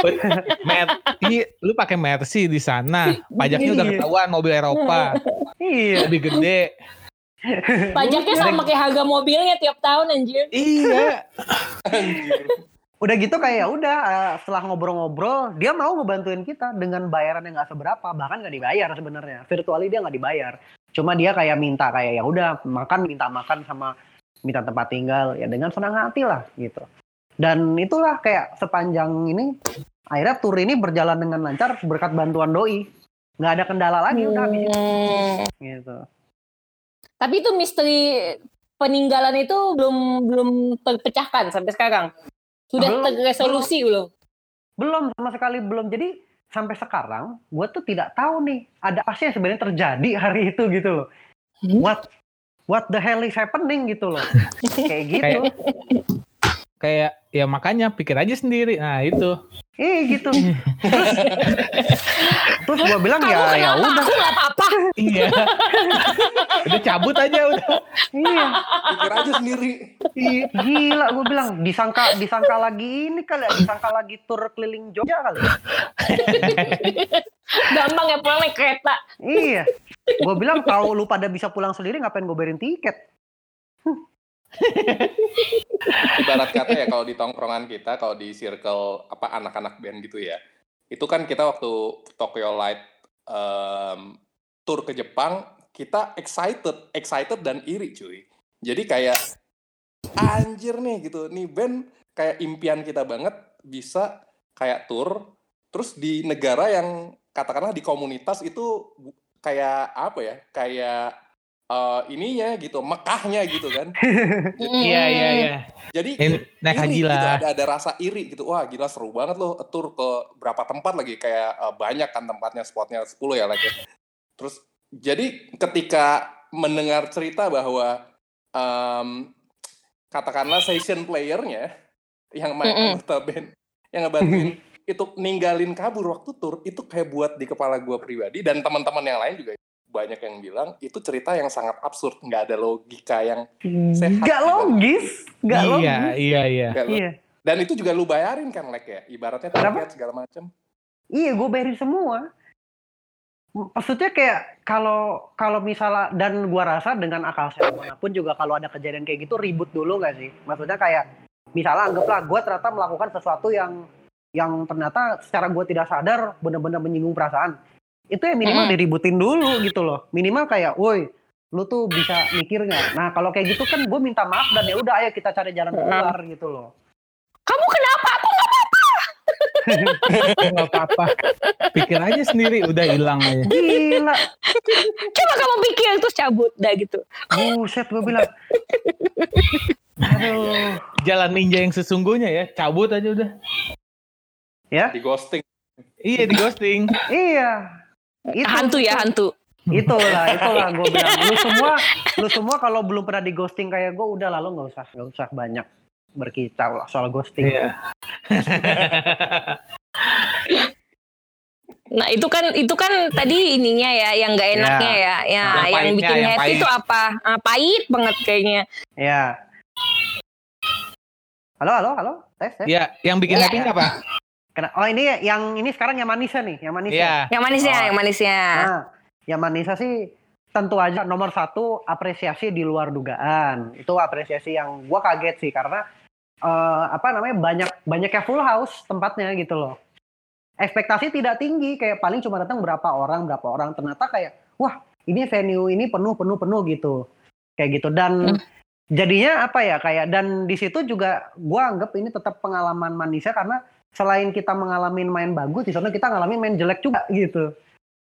Speaker 3: [LAUGHS] Mer Ih, lu pakai Mercy di sana, pajaknya udah
Speaker 5: Iya.
Speaker 3: ketahuan mobil Eropa,
Speaker 5: Iya.
Speaker 3: lebih gede.
Speaker 2: Pajaknya sama kayak harga mobilnya tiap tahun anjir.
Speaker 3: Iya.
Speaker 4: Anjir.
Speaker 5: udah gitu kayak ya udah eh, setelah ngobrol-ngobrol dia mau ngebantuin kita dengan bayaran yang nggak seberapa bahkan nggak dibayar sebenarnya virtually dia nggak dibayar cuma dia kayak minta kayak ya udah makan minta makan sama minta tempat tinggal ya dengan senang hati lah gitu dan itulah kayak sepanjang ini akhirnya tour ini berjalan dengan lancar berkat bantuan doi nggak ada kendala lagi udah habis itu.
Speaker 2: Hmm.
Speaker 5: gitu
Speaker 2: Tapi itu misteri peninggalan itu belum belum terpecahkan sampai sekarang. Sudah
Speaker 5: Belum,
Speaker 2: terresolusi belum?
Speaker 5: belum sama sekali belum jadi sampai sekarang gue tuh tidak tahu nih ada apa sih yang sebenarnya terjadi hari itu gitu loh.
Speaker 2: Hmm?
Speaker 5: what what the hell is happening gitu loh. [LAUGHS] Kayak gitu.
Speaker 3: Kayak ya makanya pikir aja sendiri. Nah, itu.
Speaker 5: eh gitu [LAUGHS] terus terus gue bilang
Speaker 2: Kamu
Speaker 5: ya ya udah
Speaker 2: Aku nggak apa-apa.
Speaker 3: Iya. udah cabut aja udah.
Speaker 5: iya
Speaker 4: Pikir aja sendiri.
Speaker 3: Iya.
Speaker 5: gila gue bilang disangka disangka lagi ini kali ya disangka lagi tur keliling Jogja kali ya. [LAUGHS]
Speaker 2: Gampang ya pulang naik kereta.
Speaker 5: iya gue bilang kalau lu pada bisa pulang sendiri ngapain gue bayarin tiket
Speaker 4: Ibarat kata ya kalau di tongkrongan kita, kalau di circle apa anak-anak band gitu ya. Itu kan kita waktu Tokyo Light em, tour ke Jepang, kita excited, excited dan iri cuy. Jadi kayak anjir nih gitu. Nih band kayak impian kita banget bisa kayak tour terus di negara yang katakanlah di komunitas itu kayak apa ya? Kayak eh, ininya gitu, Mekahnya gitu kan. [LAUGHS]
Speaker 3: Iya, iya, iya.
Speaker 4: Jadi
Speaker 3: Eh, Naik haji
Speaker 4: gitu,
Speaker 3: lah.
Speaker 4: ada, ada rasa iri gitu. Wah gila seru banget loh tour ke berapa tempat lagi kayak eh, banyak kan tempatnya spotnya 10 ya lagi. Terus jadi ketika mendengar cerita bahwa em, katakanlah session playernya yang main anggota band yang ngebantuin itu ninggalin kabur waktu tour itu kayak buat di kepala gua pribadi dan teman-teman yang lain juga banyak yang bilang itu cerita yang sangat absurd nggak ada logika yang Sehat
Speaker 5: Gak
Speaker 4: juga.
Speaker 5: logis Gak
Speaker 3: Iya,
Speaker 5: logis
Speaker 3: iya, iya.
Speaker 4: nggak lo-
Speaker 5: iya
Speaker 4: dan itu juga lu bayarin kan Lek ya? Ibaratnya tiket segala macam.
Speaker 5: iya gue bayarin semua Maksudnya kayak kalau kalau misalnya dan gua rasa dengan akal sehat mana pun juga kalau ada kejadian kayak gitu ribut dulu nggak sih? Maksudnya kayak misalnya anggaplah gua ternyata melakukan sesuatu yang yang ternyata secara gua tidak sadar benar-benar menyinggung perasaan. Itu ya minimal
Speaker 2: Mm.
Speaker 5: diributin dulu gitu loh. Minimal kayak, woi lu tuh bisa mikir nggak? Nah kalau kayak gitu kan gue minta maaf dan ya udah ayo kita cari jalan keluar gitu loh.
Speaker 2: Kamu kenapa? Aku nggak [LAUGHS]
Speaker 3: nggak apa-apa. Pikir aja sendiri, udah hilang aja.
Speaker 5: Gila,
Speaker 2: coba kamu pikir terus cabut dah gitu.
Speaker 5: buset gue bilang. Aduh,
Speaker 3: Jalan ninja yang sesungguhnya ya, cabut aja udah.
Speaker 5: ya
Speaker 4: Di ghosting.
Speaker 3: Iya di ghosting.
Speaker 5: iya. Itu,
Speaker 2: hantu ya hantu.
Speaker 5: itulah itulah gue [LAUGHS] bilang lu semua lu semua kalau belum pernah di ghosting kayak gue udah lalu nggak usah nggak usah banyak berkicau lah soal ghosting
Speaker 3: Iya. [LAUGHS]
Speaker 2: Nah itu kan itu kan tadi ininya ya yang nggak enaknya ya, ya
Speaker 3: Yang
Speaker 2: yang,
Speaker 3: pahitnya,
Speaker 2: bikin
Speaker 3: yang
Speaker 2: happy
Speaker 3: pahit.
Speaker 2: itu apa? Ah, pahit banget kayaknya.
Speaker 5: ya halo halo halo tes tes
Speaker 3: Iya, yang bikin
Speaker 2: Iya.
Speaker 3: happy apa?
Speaker 5: Kena- oh ini yang ini sekarang yang manisnya nih yang manisnya
Speaker 3: Iya.
Speaker 2: Yang manisnya,
Speaker 5: Oh.
Speaker 2: yang manisnya.
Speaker 5: nah yang manisnya sih tentu aja nomor satu apresiasi di luar dugaan itu apresiasi yang gua kaget sih karena eh, apa namanya banyak banyaknya full house tempatnya gitu loh ekspektasi tidak tinggi kayak paling cuma datang berapa orang berapa orang ternyata kayak wah ini venue ini penuh penuh penuh gitu kayak gitu dan
Speaker 2: Hmm.
Speaker 5: jadinya apa ya kayak dan di situ juga gua anggap ini tetap pengalaman manisnya karena selain kita mengalami main bagus di sana kita ngalamin main jelek juga gitu.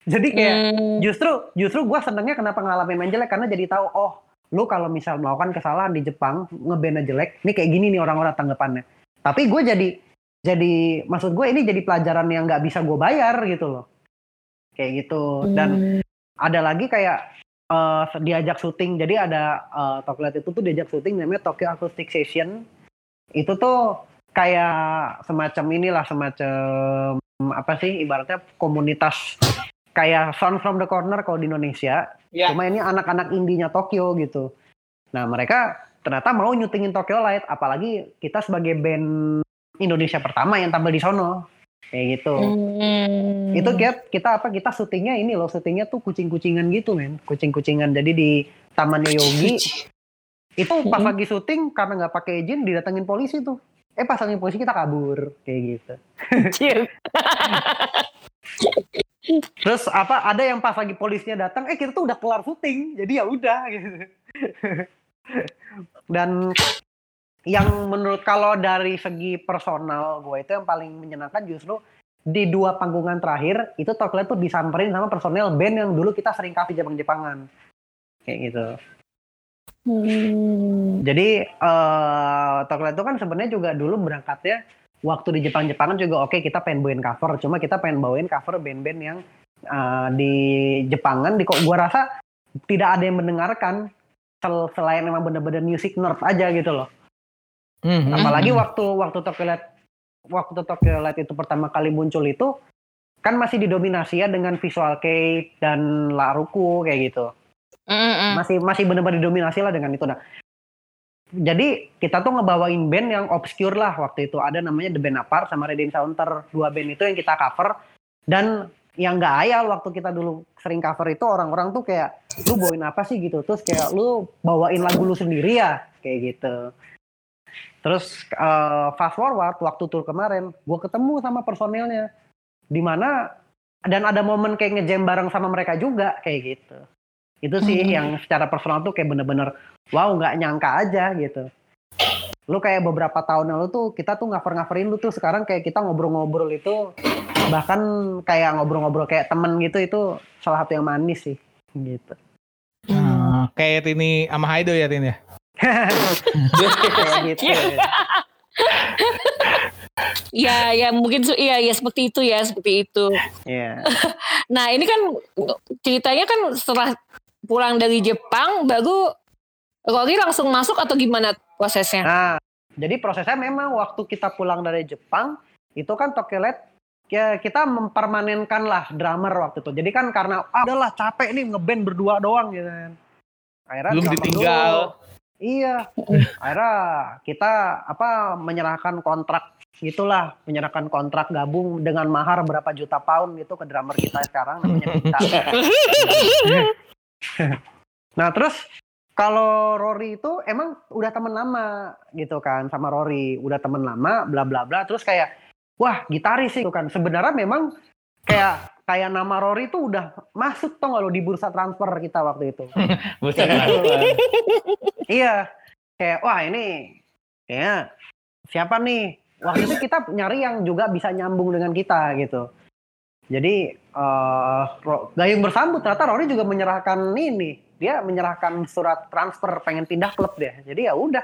Speaker 5: Jadi kayak
Speaker 2: Hmm.
Speaker 5: justru justru gue senengnya kenapa ngalamin main jelek? Karena jadi tahu oh lu kalau misal melakukan kesalahan di Jepang ngeband jelek ini kayak gini nih orang-orang tanggapannya. Tapi gue jadi jadi maksud gue ini jadi pelajaran yang nggak bisa gue bayar gitu loh. Kayak gitu. Dan
Speaker 2: Hmm.
Speaker 5: ada lagi kayak eh, diajak syuting. Jadi ada eh, Tokyo itu tuh diajak syuting namanya Tokyo Acoustic Session. Itu tuh kayak semacam inilah semacam apa sih ibaratnya komunitas kayak Sound from the Corner kalau di Indonesia.
Speaker 3: Iya.
Speaker 5: cuma ini anak-anak indinya Tokyo gitu. Nah mereka ternyata mau nyutingin Tokyo Light apalagi kita sebagai band Indonesia pertama yang tampil di sono. Kayak gitu.
Speaker 2: Hmm.
Speaker 5: itu kita kita apa kita syutingnya ini loh syutingnya tuh kucing-kucingan gitu men. Kucing-kucingan. Jadi di tamannya Yogi [LAUGHS] itu pas
Speaker 2: Mm-mm.
Speaker 5: lagi syuting karena nggak pakai izin didatengin polisi tuh eh pas lagi polisi kita kabur kayak gitu. Terus apa ada yang pas lagi polisinya datang eh kita tuh udah kelar syuting jadi ya udah gitu. Dan yang menurut kalau dari segi personal gue itu yang paling menyenangkan justru di dua panggungan terakhir itu Tokyo tuh disamperin sama personel band yang dulu kita sering kasih Jepang-Jepangan kayak gitu
Speaker 2: Hmm.
Speaker 5: Jadi eh Tokyo itu kan sebenarnya juga dulu berangkatnya waktu di Jepang-Jepangan juga oke kita pengen bawain cover, cuma kita pengen bawain cover band-band yang eh, di Jepangan di kok gua rasa tidak ada yang mendengarkan sel- selain memang bener-bener music nerd aja gitu loh.
Speaker 3: Hmm, hmm,
Speaker 5: Apalagi
Speaker 3: hmm.
Speaker 5: waktu waktu Tokyo Light waktu Tokyo Light itu pertama kali muncul itu kan masih didominasi ya dengan visual kei dan Laruku kayak gitu
Speaker 2: Mm-mm.
Speaker 5: masih masih benar-benar didominasi lah dengan itu nah jadi kita tuh ngebawain band yang obscure lah waktu itu. Ada namanya The Band Apart sama Red Counter dua band itu yang kita cover. Dan yang nggak ayal waktu kita dulu sering cover itu orang-orang tuh kayak lu bawain apa sih? gitu. Terus kayak lu bawain lagu lu sendiri ya? Kayak gitu. Terus eh, fast forward waktu tour kemarin gue ketemu sama personilnya. Di mana dan ada momen kayak ngejam bareng sama mereka juga kayak gitu itu sih
Speaker 2: Hmm.
Speaker 5: yang secara personal tuh kayak bener-bener wow nggak nyangka aja gitu lu kayak beberapa tahun lalu tuh kita tuh ngaver-ngaverin lu tuh sekarang kayak kita ngobrol-ngobrol itu bahkan kayak ngobrol-ngobrol kayak temen gitu itu salah satu yang manis sih gitu
Speaker 3: Ah, kayak Tini sama Haido ya Tin ya? [LAUGHS]
Speaker 5: kayak gitu
Speaker 2: Ya, ya mungkin iya ya seperti itu ya, seperti itu.
Speaker 5: Iya. [LAUGHS]
Speaker 2: Nah, ini kan ceritanya kan setelah pulang dari Jepang baru Rory langsung masuk atau gimana prosesnya?
Speaker 5: Nah, jadi prosesnya memang waktu kita pulang dari Jepang itu kan Tokyo Light ya kita mempermanenkan lah drummer waktu itu. Jadi kan karena ah, udahlah capek nih ngeband berdua doang gitu kan. Akhirnya
Speaker 3: Belum ditinggal.
Speaker 5: dulu. Iya. [LAUGHS] Akhirnya kita apa menyerahkan kontrak gitulah menyerahkan kontrak gabung dengan mahar berapa juta pound gitu ke drummer kita sekarang namanya Bita. [LAUGHS] [LAUGHS] nah terus kalau Rory itu emang udah temen lama gitu kan sama Rory. Udah temen lama bla bla bla. Terus kayak wah gitaris sih gitu kan. Sebenarnya memang kayak kayak nama Rory itu udah masuk tuh lo di bursa transfer kita waktu itu. [LAUGHS]
Speaker 3: Buset.
Speaker 5: iya. Kayak wah ini kayak siapa nih? Waktu itu kita nyari yang juga bisa nyambung dengan kita gitu jadi eh Ro- gayung bersambut ternyata Rory juga menyerahkan ini. Dia menyerahkan surat transfer pengen pindah klub deh. Jadi ya udah.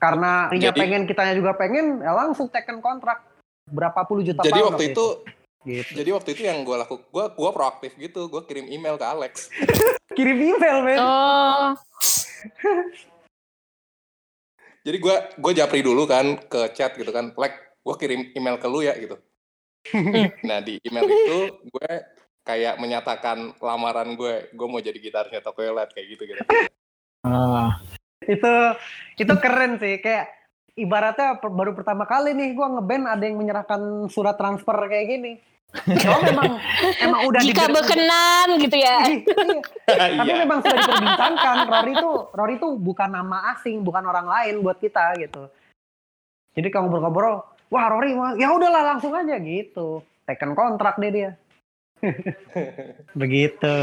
Speaker 5: Karena dia
Speaker 4: Jadi-
Speaker 5: pengen kitanya juga pengen ya langsung taken kontrak. Berapa puluh juta
Speaker 4: Jadi waktu itu
Speaker 5: gitu.
Speaker 4: jadi waktu itu yang gue laku gue gue proaktif gitu. Gue kirim email ke Alex. [LAUGHS]
Speaker 5: Kirim email men.
Speaker 2: Oh,
Speaker 4: jadi gue gue japri dulu kan ke chat gitu kan. Like gue kirim email ke lu ya gitu [LAUGHS] nah di email itu gue kayak menyatakan lamaran gue gue mau jadi gitarisnya Tokyo Light kayak gitu gitu
Speaker 3: Ah.
Speaker 5: itu itu keren sih kayak ibaratnya baru pertama kali nih gua ngeband ada yang menyerahkan surat transfer kayak gini Oh [LAUGHS] memang emang udah
Speaker 2: jika
Speaker 5: diber-
Speaker 2: berkenan gitu ya.
Speaker 5: Iya. Tapi
Speaker 4: iya
Speaker 5: memang sudah diperbincangkan Rory itu Rory itu bukan nama asing, bukan orang lain buat kita gitu. Jadi kalau ngobrol-ngobrol, wah Rory, wah, ya udahlah langsung aja gitu. Tekan kontrak deh dia. [LAUGHS] Begitu.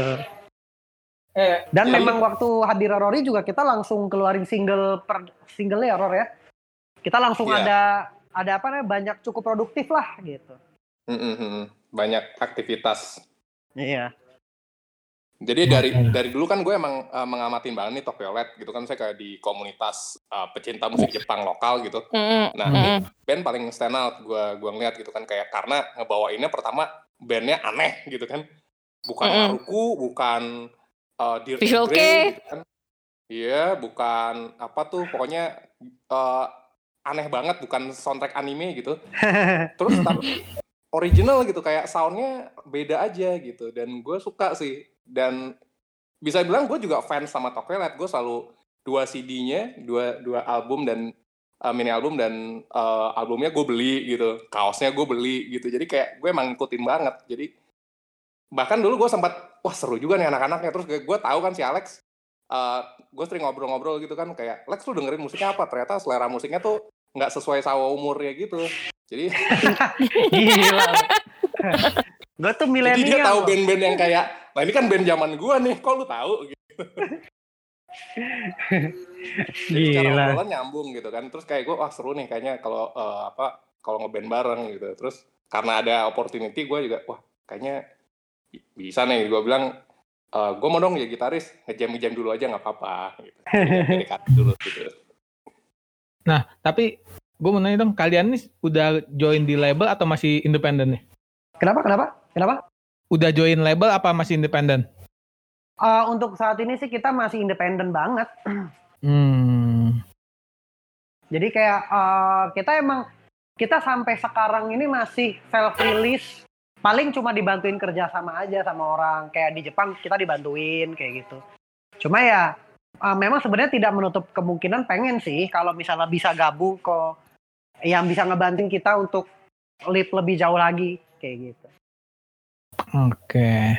Speaker 3: Eh,
Speaker 5: Dan memang waktu hadir Rory juga kita langsung keluarin single per single ya Rory ya. Kita langsung
Speaker 4: Iya.
Speaker 5: ada ada apa namanya banyak cukup produktif lah gitu.
Speaker 4: Mm, mm, mm. banyak aktivitas
Speaker 5: Iya.
Speaker 4: Jadi dari
Speaker 3: Oke.
Speaker 4: dari dulu kan gue emang uh, mengamatin banget nih Tokyo Light gitu kan saya kayak di komunitas uh, pecinta musik Jepang lokal gitu.
Speaker 2: Mm-mm.
Speaker 4: Nah,
Speaker 2: Mm-mm.
Speaker 4: band paling stand out gue gua ngeliat gitu kan kayak karena ngebawainnya pertama bandnya aneh gitu kan. Bukan
Speaker 2: Mm-mm.
Speaker 4: Haruku, bukan uh, Dirty
Speaker 2: Visual
Speaker 4: Grey
Speaker 2: Kei.
Speaker 4: gitu kan. Iya, bukan apa tuh pokoknya uh, aneh banget bukan soundtrack anime gitu. [LAUGHS] Terus tapi original gitu kayak soundnya beda aja gitu dan gue suka sih dan bisa bilang gue juga fans sama Tokyo Light gue selalu dua CD-nya dua dua album dan uh, mini album dan uh, albumnya gue beli gitu. Kaosnya gue beli gitu. Jadi kayak gue emang ngikutin banget. Jadi bahkan dulu gue sempat wah seru juga nih anak-anaknya. Terus gue tahu kan si Alex uh, gue sering ngobrol-ngobrol gitu kan. Kayak Lex lu dengerin musiknya apa? Ternyata selera musiknya tuh nggak sesuai sama umurnya gitu. Jadi [LAUGHS]
Speaker 5: Gila. [LAUGHS] gue tuh
Speaker 4: Jadi dia
Speaker 5: milenial.
Speaker 4: tahu band-band yang kayak, nah ini kan band zaman gua nih, kok lu tahu? Gitu. [LAUGHS] Jadi cara
Speaker 5: Gila.
Speaker 4: obrolan nyambung gitu kan. Terus kayak gua, wah seru nih kayaknya kalau eh, apa kalau ngeband bareng gitu. Terus karena ada opportunity gua juga, wah kayaknya bi- bisa nih. Gua bilang, eh gue mau dong jadi gitaris, ngejam-ngejam dulu aja nggak apa-apa. Gitu. Dulu gitu.
Speaker 3: Nah, tapi gue mau nanya dong, kalian nih udah join di label atau masih independen nih?
Speaker 5: Kenapa? Kenapa? Kenapa?
Speaker 3: Udah join label apa masih independen?
Speaker 5: Eh, untuk saat ini sih kita masih independen banget. [CLEARS THROAT]
Speaker 3: Hmm.
Speaker 5: Jadi kayak eh, kita emang kita sampai sekarang ini masih self release. Paling cuma dibantuin kerja sama aja sama orang. Kayak di Jepang kita dibantuin kayak gitu. Cuma ya eh, memang sebenarnya tidak menutup kemungkinan pengen sih kalau misalnya bisa gabung kok yang bisa ngebantuin kita untuk lead lebih jauh lagi kayak gitu.
Speaker 3: Oke.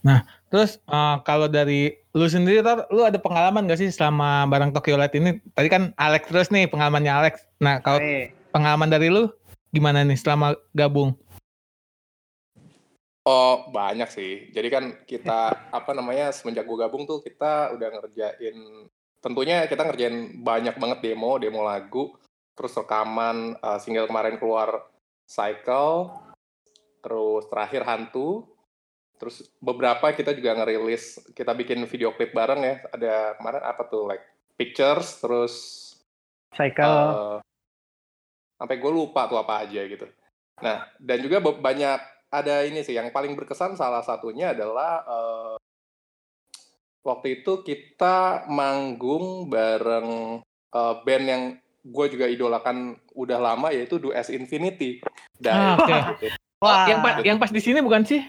Speaker 3: Nah, terus eh, kalau dari lu sendiri, Tor, lu ada pengalaman gak sih selama barang Tokyo Light ini? Tadi kan Alex terus nih pengalamannya Alex. Nah, kalau
Speaker 5: Eh,
Speaker 3: pengalaman dari lu gimana nih selama gabung?
Speaker 4: Oh banyak sih. Jadi kan kita [LAUGHS] apa namanya semenjak gue gabung tuh kita udah ngerjain tentunya kita ngerjain banyak banget demo, demo lagu, terus rekaman uh, single kemarin keluar Cycle, terus terakhir Hantu, terus beberapa kita juga ngerilis, kita bikin video klip bareng ya. Ada kemarin apa tuh like pictures, terus
Speaker 5: cycle.
Speaker 4: Eh, sampai gue lupa tuh apa aja gitu. Nah, dan juga banyak ada ini sih yang paling berkesan salah satunya adalah eh, waktu itu kita manggung bareng eh, band yang gue juga idolakan udah lama yaitu Do As Infinity.
Speaker 3: Ah,
Speaker 4: Dan
Speaker 3: oke.
Speaker 5: Wah,
Speaker 3: yang pas yang pas di sini bukan sih?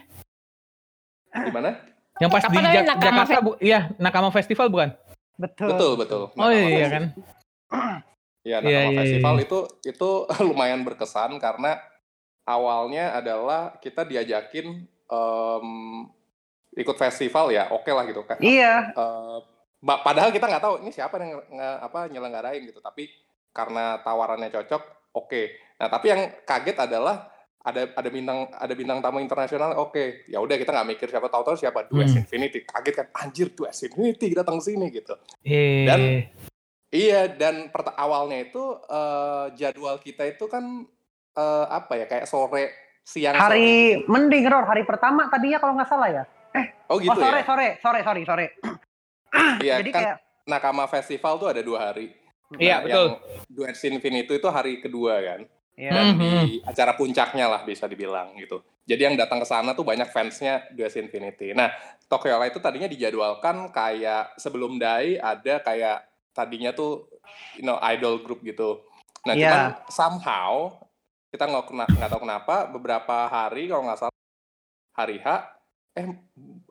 Speaker 4: gimana?
Speaker 3: Yang pas
Speaker 2: Apa
Speaker 3: di
Speaker 2: namanya,
Speaker 3: Jak-
Speaker 2: Nakama
Speaker 3: Jakarta bu, iya Nakama Festival bukan?
Speaker 5: betul.
Speaker 4: Betul betul.
Speaker 3: Oh iya kan.
Speaker 4: Ya,
Speaker 3: Iya,
Speaker 4: Nakama
Speaker 3: iya,
Speaker 4: Festival
Speaker 3: iya.
Speaker 4: itu itu [LAUGHS] lumayan berkesan karena awalnya adalah kita diajakin em, ikut festival ya, oke lah gitu kan.
Speaker 5: Iya,
Speaker 4: ba- padahal kita nggak tahu ini siapa yang nge, apa nyelenggarain gitu, tapi karena tawarannya cocok, oke. Nah, tapi yang kaget adalah ada ada bintang ada bintang tamu internasional, oke. Ya udah kita nggak mikir siapa tahu-tahu siapa Dues
Speaker 3: Hmm.
Speaker 4: Infinity. Kaget kan, anjir Dues Infinity datang sini gitu.
Speaker 3: Eh,
Speaker 4: Dan- Iya, dan perta- awalnya itu eh, jadwal kita itu kan eh, apa ya kayak sore siang
Speaker 5: hari mending Ror, hari pertama tadinya kalau nggak salah ya.
Speaker 4: sore. Oh gitu
Speaker 5: oh sore,
Speaker 4: ya.
Speaker 5: sore, sore, sorry, sore. [CLEARS THROAT]
Speaker 4: Iya,
Speaker 5: Jadi
Speaker 4: kan
Speaker 5: kayak
Speaker 4: Nakama Festival tuh ada dua hari.
Speaker 3: Iya,
Speaker 4: Nah,
Speaker 3: betul.
Speaker 4: Yang Duets Infinity itu hari kedua kan.
Speaker 5: Ya,
Speaker 4: Dan
Speaker 3: Mhm.
Speaker 4: di acara puncaknya lah bisa dibilang gitu. Jadi yang datang ke sana tuh banyak fansnya Duets Infinity. Nah, Tokyo Light itu tadinya dijadwalkan kayak sebelum Dai ada kayak tadinya tuh you know idol group gitu. Nah,
Speaker 5: Iya.
Speaker 4: cuman somehow kita nggak nggak tahu kenapa beberapa hari kalau nggak salah hari H eh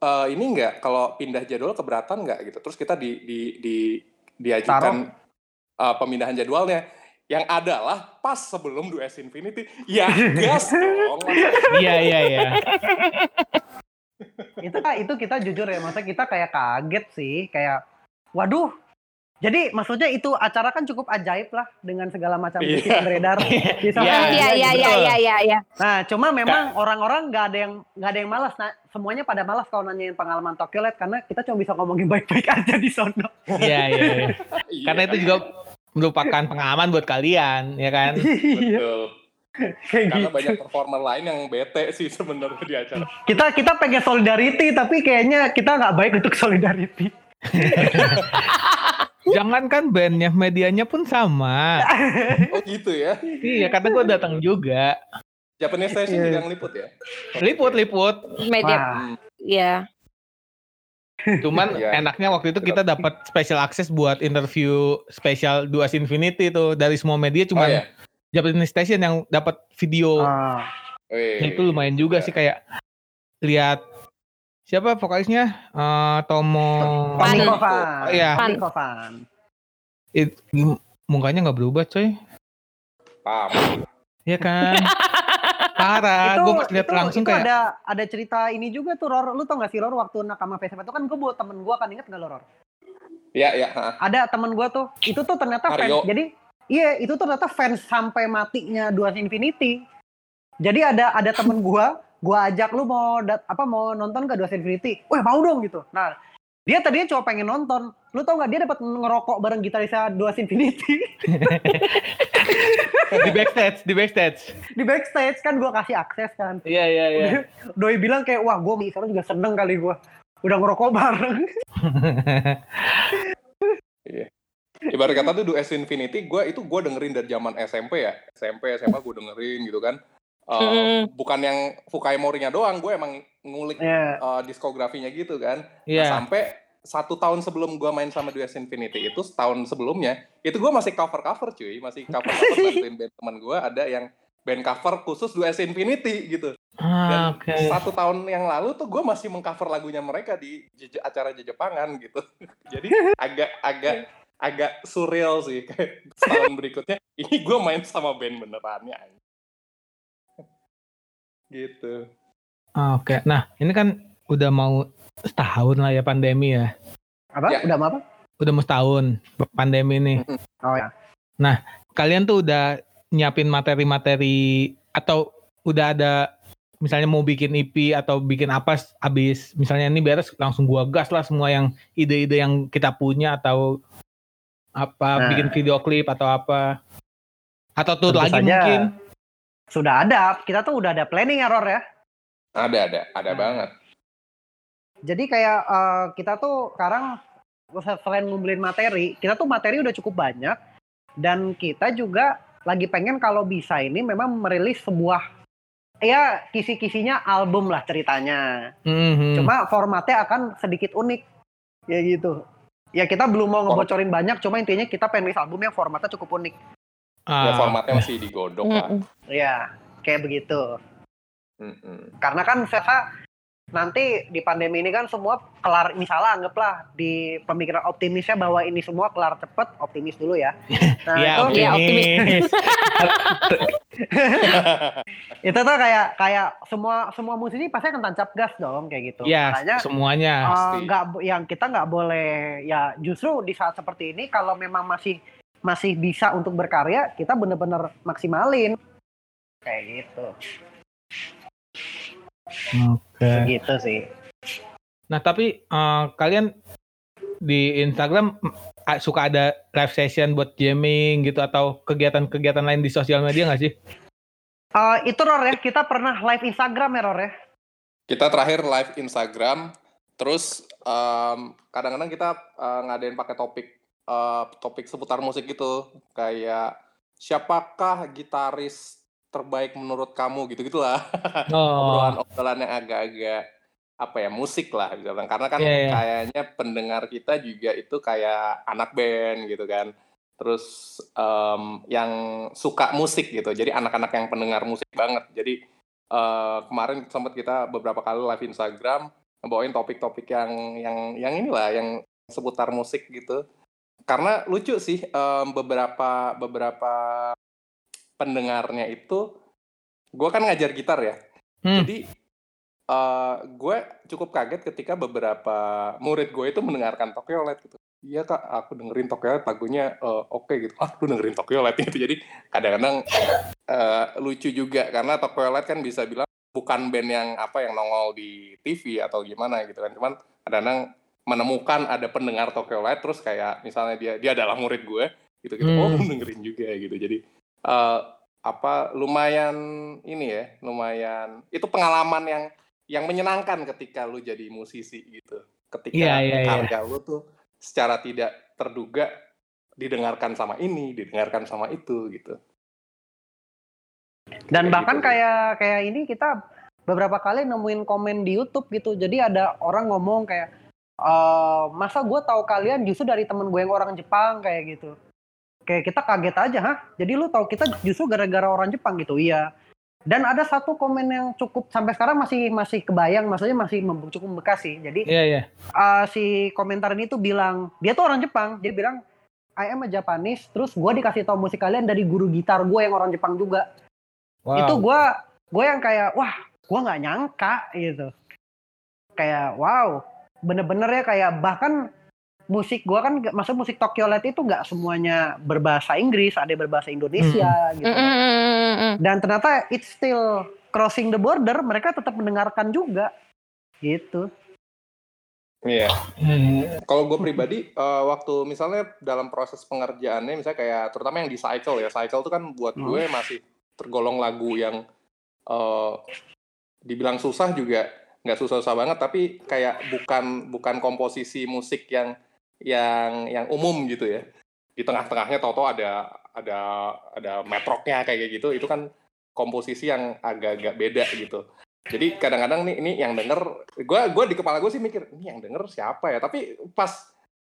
Speaker 4: eh, ini nggak kalau pindah jadwal keberatan nggak gitu. Terus kita di di di diajukan eh, pemindahan jadwalnya yang adalah pas sebelum Dues Infinity. Ya, gas [LAUGHS] dong.
Speaker 3: Iya iya iya.
Speaker 5: itu itu kita jujur ya, maksudnya kita kayak kaget sih, kayak waduh. Jadi maksudnya itu acara kan cukup ajaib lah dengan segala macam
Speaker 4: Iya.
Speaker 5: bisnis yang beredar
Speaker 3: Iya,
Speaker 2: Iya iya iya iya iya iya.
Speaker 5: Nah, cuma memang orang-orang nggak ada yang nggak ada yang malas. Nah, semuanya pada malas kalau nanyain pengalaman Tokyo Light karena kita cuma bisa ngomongin baik-baik aja di sono.
Speaker 3: Iya iya. iya.
Speaker 4: Iya,
Speaker 3: Karena itu juga merupakan pengalaman buat kalian, ya kan? [LAUGHS]
Speaker 5: Iya,
Speaker 4: betul. Karena
Speaker 5: gitu.
Speaker 4: banyak performer lain yang bete sih sebenarnya di acara.
Speaker 5: Kita kita pengen solidarity tapi kayaknya kita nggak baik untuk solidarity. [LAUGHS]
Speaker 3: Jangankan bandnya, medianya pun sama.
Speaker 4: Oh gitu ya.
Speaker 3: Iya, karena gue datang juga.
Speaker 4: Japanese Station
Speaker 5: Iya.
Speaker 4: juga ngeliput ya.
Speaker 3: Liput, liput.
Speaker 2: Media iya.
Speaker 3: Cuman
Speaker 4: Iya. [LAUGHS]
Speaker 3: enaknya waktu itu kita dapat special access buat interview spesial Duas Infinity tuh dari semua media
Speaker 4: Oh
Speaker 3: cuma
Speaker 4: ya.
Speaker 3: Japanese Station yang dapat video.
Speaker 5: ah,
Speaker 3: itu lumayan juga sih kayak lihat siapa vokalisnya Eh, Tomo
Speaker 2: Pan.
Speaker 5: Tomiko Fan.
Speaker 3: Iya. It- mukanya nggak berubah coy
Speaker 4: Paham.
Speaker 3: Iya kan [LAUGHS] parah
Speaker 5: itu
Speaker 3: gue pas lihat
Speaker 5: itu-
Speaker 3: langsung
Speaker 5: itu
Speaker 3: kayak
Speaker 5: ada ada cerita ini juga tuh Ror. Lu tau gak sih Ror waktu Nakama Festival itu kan gue bawa temen gue kan inget gak lo Ror?
Speaker 4: Iya, iya.
Speaker 5: Ada temen gue tuh itu tuh ternyata fans.
Speaker 4: Mario.
Speaker 5: Jadi iya itu tuh ternyata fans sampai matinya Duas Infinity. Jadi ada ada temen gue, gue ajak lu mau dat, apa mau nonton ke Duas Infinity. Wah mau dong gitu. Nah dia tadinya cuma pengen nonton. Lu tau gak dia dapat ngerokok bareng gitarisnya Duas Infinity [LAUGHS]
Speaker 3: di backstage di backstage
Speaker 5: di backstage kan gue kasih akses kan.
Speaker 3: iya iya iya [LAUGHS]
Speaker 5: Doi bilang kayak wah gue sekarang juga seneng kali gue udah ngerokok bareng.
Speaker 4: Ibarat kata tuh Dues Infinity, gue itu gue dengerin dari zaman SMP ya. SMP, SMA gue dengerin gitu kan. Eh,
Speaker 2: Mm.
Speaker 4: Bukan yang Fukai Mori-nya doang, gue emang ngulik
Speaker 5: Ya.
Speaker 4: eh, diskografinya gitu kan. Nah,
Speaker 3: iya
Speaker 4: sampai satu tahun sebelum gue main sama Dues Infinity itu setahun sebelumnya itu gue masih cover cover cuy. Masih cover cover [LAUGHS] bantuin band teman gue ada yang band cover khusus Dues Infinity gitu.
Speaker 3: Ah,
Speaker 4: dan
Speaker 3: oke.
Speaker 4: satu tahun yang lalu tuh gue masih mengcover lagunya mereka di jeje- acara Jejepangan gitu. [LAUGHS] Jadi agak agak agak surreal sih. Kayak [LAUGHS] setahun berikutnya ini gue main sama band benerannya gitu.
Speaker 3: Ah, oke. Nah ini kan udah mau setahun lah ya pandemi ya
Speaker 5: Apa?
Speaker 4: Ya.
Speaker 5: Udah mau apa?
Speaker 3: udah mau setahun pandemi nih
Speaker 5: Oh ya.
Speaker 3: kalian tuh udah nyiapin materi-materi atau udah ada misalnya mau bikin EP atau bikin apa s- abis misalnya ini beres langsung gua gas lah semua yang ide-ide yang kita punya atau apa
Speaker 5: Nah.
Speaker 3: bikin video klip atau apa atau tuh lagi
Speaker 5: saja.
Speaker 3: mungkin
Speaker 5: Sudah ada. Kita tuh udah ada planning error ya.
Speaker 4: ada ada ada
Speaker 5: Nah.
Speaker 4: banget
Speaker 5: Jadi kayak eh, kita tuh sekarang selain ngumpulin materi, kita tuh materi udah cukup banyak dan kita juga lagi pengen kalau bisa ini memang merilis sebuah ya kisi-kisinya album lah ceritanya.
Speaker 3: Mhm.
Speaker 5: Cuma formatnya akan sedikit unik. Ya gitu. Ya kita belum mau ngebocorin banyak, cuma intinya kita pengen rilis album yang formatnya cukup unik.
Speaker 3: Ah,
Speaker 4: ya formatnya masih digodok lah
Speaker 2: Mm-mm.
Speaker 5: Ya, kayak begitu.
Speaker 4: Mm-mm.
Speaker 5: Karena kan saya nanti di pandemi ini kan semua kelar misalnya anggaplah di pemikiran optimisnya bahwa ini semua kelar cepet optimis dulu ya [LAUGHS] nah
Speaker 3: Iya,
Speaker 5: itu
Speaker 2: Iya,
Speaker 3: optimis. [LAUGHS]
Speaker 5: itu tuh kayak kayak semua semua musisi pasti akan tancap gas dong kayak gitu
Speaker 3: Iya,
Speaker 5: makanya
Speaker 3: semuanya.
Speaker 5: eh,
Speaker 4: Pasti.
Speaker 5: nggak bo- yang kita nggak boleh ya justru di saat seperti ini kalau memang masih masih bisa untuk berkarya kita bener-bener maksimalin kayak gitu
Speaker 3: Oke.
Speaker 5: gitu sih
Speaker 3: Nah, tapi eh, kalian di Instagram a- suka ada live session buat jamming gitu atau kegiatan-kegiatan lain di sosial media nggak sih?
Speaker 5: Eh, itu Ror ya kita pernah live Instagram ya Ror ya
Speaker 4: Kita terakhir live Instagram, terus em, kadang-kadang kita eh, ngadain pakai topik eh, topik seputar musik gitu, kayak siapakah gitaris terbaik menurut kamu gitu gitulah.
Speaker 3: Oh, [LAUGHS]
Speaker 4: obrolan-obrolan yang agak-agak apa ya musik lah misalnya karena kan
Speaker 3: Iya, iya.
Speaker 4: kayaknya pendengar kita juga itu kayak anak band gitu kan. Terus em, yang suka musik gitu. Jadi anak-anak yang pendengar musik banget. Jadi eh, kemarin sempat kita beberapa kali live Instagram ngebawain topik-topik yang yang yang inilah yang seputar musik gitu. Karena lucu sih em, beberapa beberapa pendengarnya itu gue kan ngajar gitar ya
Speaker 3: Hmm.
Speaker 4: jadi eh gue cukup kaget ketika beberapa murid gue itu mendengarkan Tokyo Light gitu. Iya kak, aku dengerin Tokyo Light lagunya eh, oke gitu. Ah, lu dengerin Tokyo Light [LAUGHS] gitu. Jadi kadang-kadang eh, lucu juga karena Tokyo Light kan bisa bilang bukan band yang apa yang nongol di TV atau gimana gitu kan. Cuman kadang-kadang menemukan ada pendengar Tokyo Light terus kayak misalnya dia dia adalah murid gue gitu gitu. Oh,
Speaker 3: Hmm.
Speaker 4: dengerin juga gitu. Jadi eh, apa lumayan ini ya, lumayan itu pengalaman yang yang menyenangkan ketika lu jadi musisi gitu. Ketika
Speaker 3: Iya, iya, iya.
Speaker 4: karya lu tuh secara tidak terduga didengarkan sama ini, didengarkan sama itu gitu.
Speaker 5: Dan
Speaker 4: Kayak
Speaker 5: bahkan
Speaker 4: gitu.
Speaker 5: kayak kayak ini kita beberapa kali nemuin komen di YouTube gitu. Jadi ada orang ngomong kayak eh masa gue tahu kalian justru dari temen gue yang orang Jepang kayak gitu. Kayak kita kaget aja, hah? Jadi lu tahu kita justru gara-gara orang Jepang gitu, iya. Dan ada satu komen yang cukup sampai sekarang masih masih kebayang, maksudnya masih cukup membekas sih. Jadi
Speaker 3: Iya, iya.
Speaker 5: eh, si komentar ini tuh bilang dia tuh orang Jepang, dia bilang I am a Japanese, terus gue dikasih tahu musik kalian dari guru gitar gue yang orang Jepang juga
Speaker 3: Wow.
Speaker 5: itu gue gue yang kayak wah gue nggak nyangka gitu kayak wow bener-bener ya kayak bahkan musik gue kan maksud musik Tokyo Light itu nggak semuanya berbahasa Inggris ada yang berbahasa Indonesia gitu
Speaker 2: Mm, mm, mm, mm, mm.
Speaker 5: dan ternyata it's still crossing the border mereka tetap mendengarkan juga gitu
Speaker 4: Iya.
Speaker 3: Hmm.
Speaker 4: Kalau gue pribadi, eh, waktu misalnya dalam proses pengerjaannya, misalnya kayak terutama yang di cycle ya, cycle itu kan buat
Speaker 5: Hmm.
Speaker 4: gue masih tergolong lagu yang eh, dibilang susah juga nggak susah-susah banget, tapi kayak bukan bukan komposisi musik yang yang yang umum gitu ya. Di tengah-tengahnya Toto ada ada ada metroknya kayak gitu, itu kan komposisi yang agak-agak beda gitu. Jadi kadang-kadang nih ini yang denger, gue gue di kepala gue sih mikir ini yang denger siapa ya? Tapi pas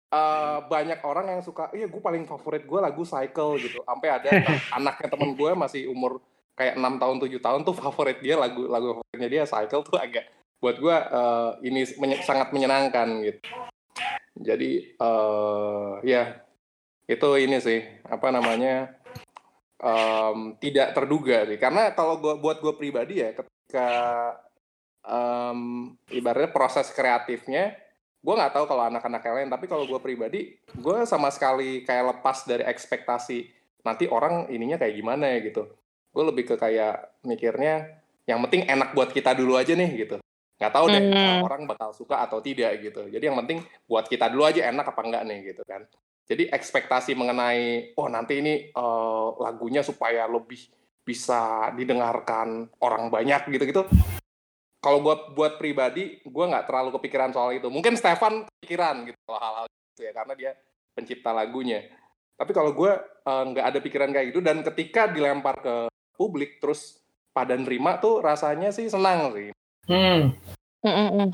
Speaker 4: eh, banyak orang yang suka, iya gue paling favorit gue lagu Cycle gitu. Sampai ada [LAUGHS] anaknya temen gue masih umur kayak enam tahun tujuh tahun tuh favorit dia lagu lagu favoritnya dia Cycle tuh agak buat gue eh, ini menye- sangat menyenangkan gitu. Jadi eh ya itu ini sih apa namanya em, tidak terduga sih. Karena kalau gua buat gue pribadi ya ketika em, ibaratnya proses kreatifnya gue nggak tahu kalau anak-anak lain. Tapi kalau gue pribadi gue sama sekali kayak lepas dari ekspektasi nanti orang ininya kayak gimana ya gitu. Gue lebih ke kayak mikirnya yang penting enak buat kita dulu aja nih gitu nggak tahu deh
Speaker 2: Hmm.
Speaker 4: uh, orang bakal suka atau tidak gitu. Jadi yang penting buat kita dulu aja enak apa enggak nih gitu kan. Jadi ekspektasi mengenai oh nanti ini eh, lagunya supaya lebih bisa didengarkan orang banyak gitu-gitu. Kalau buat buat pribadi gue nggak terlalu kepikiran soal itu. Mungkin Stefan kepikiran gitu hal-hal gitu ya karena dia pencipta lagunya. Tapi kalau gue eh, nggak ada pikiran kayak gitu dan ketika dilempar ke publik terus pada nerima tuh rasanya sih senang sih
Speaker 3: Hmm.
Speaker 2: Mm, mm, mm.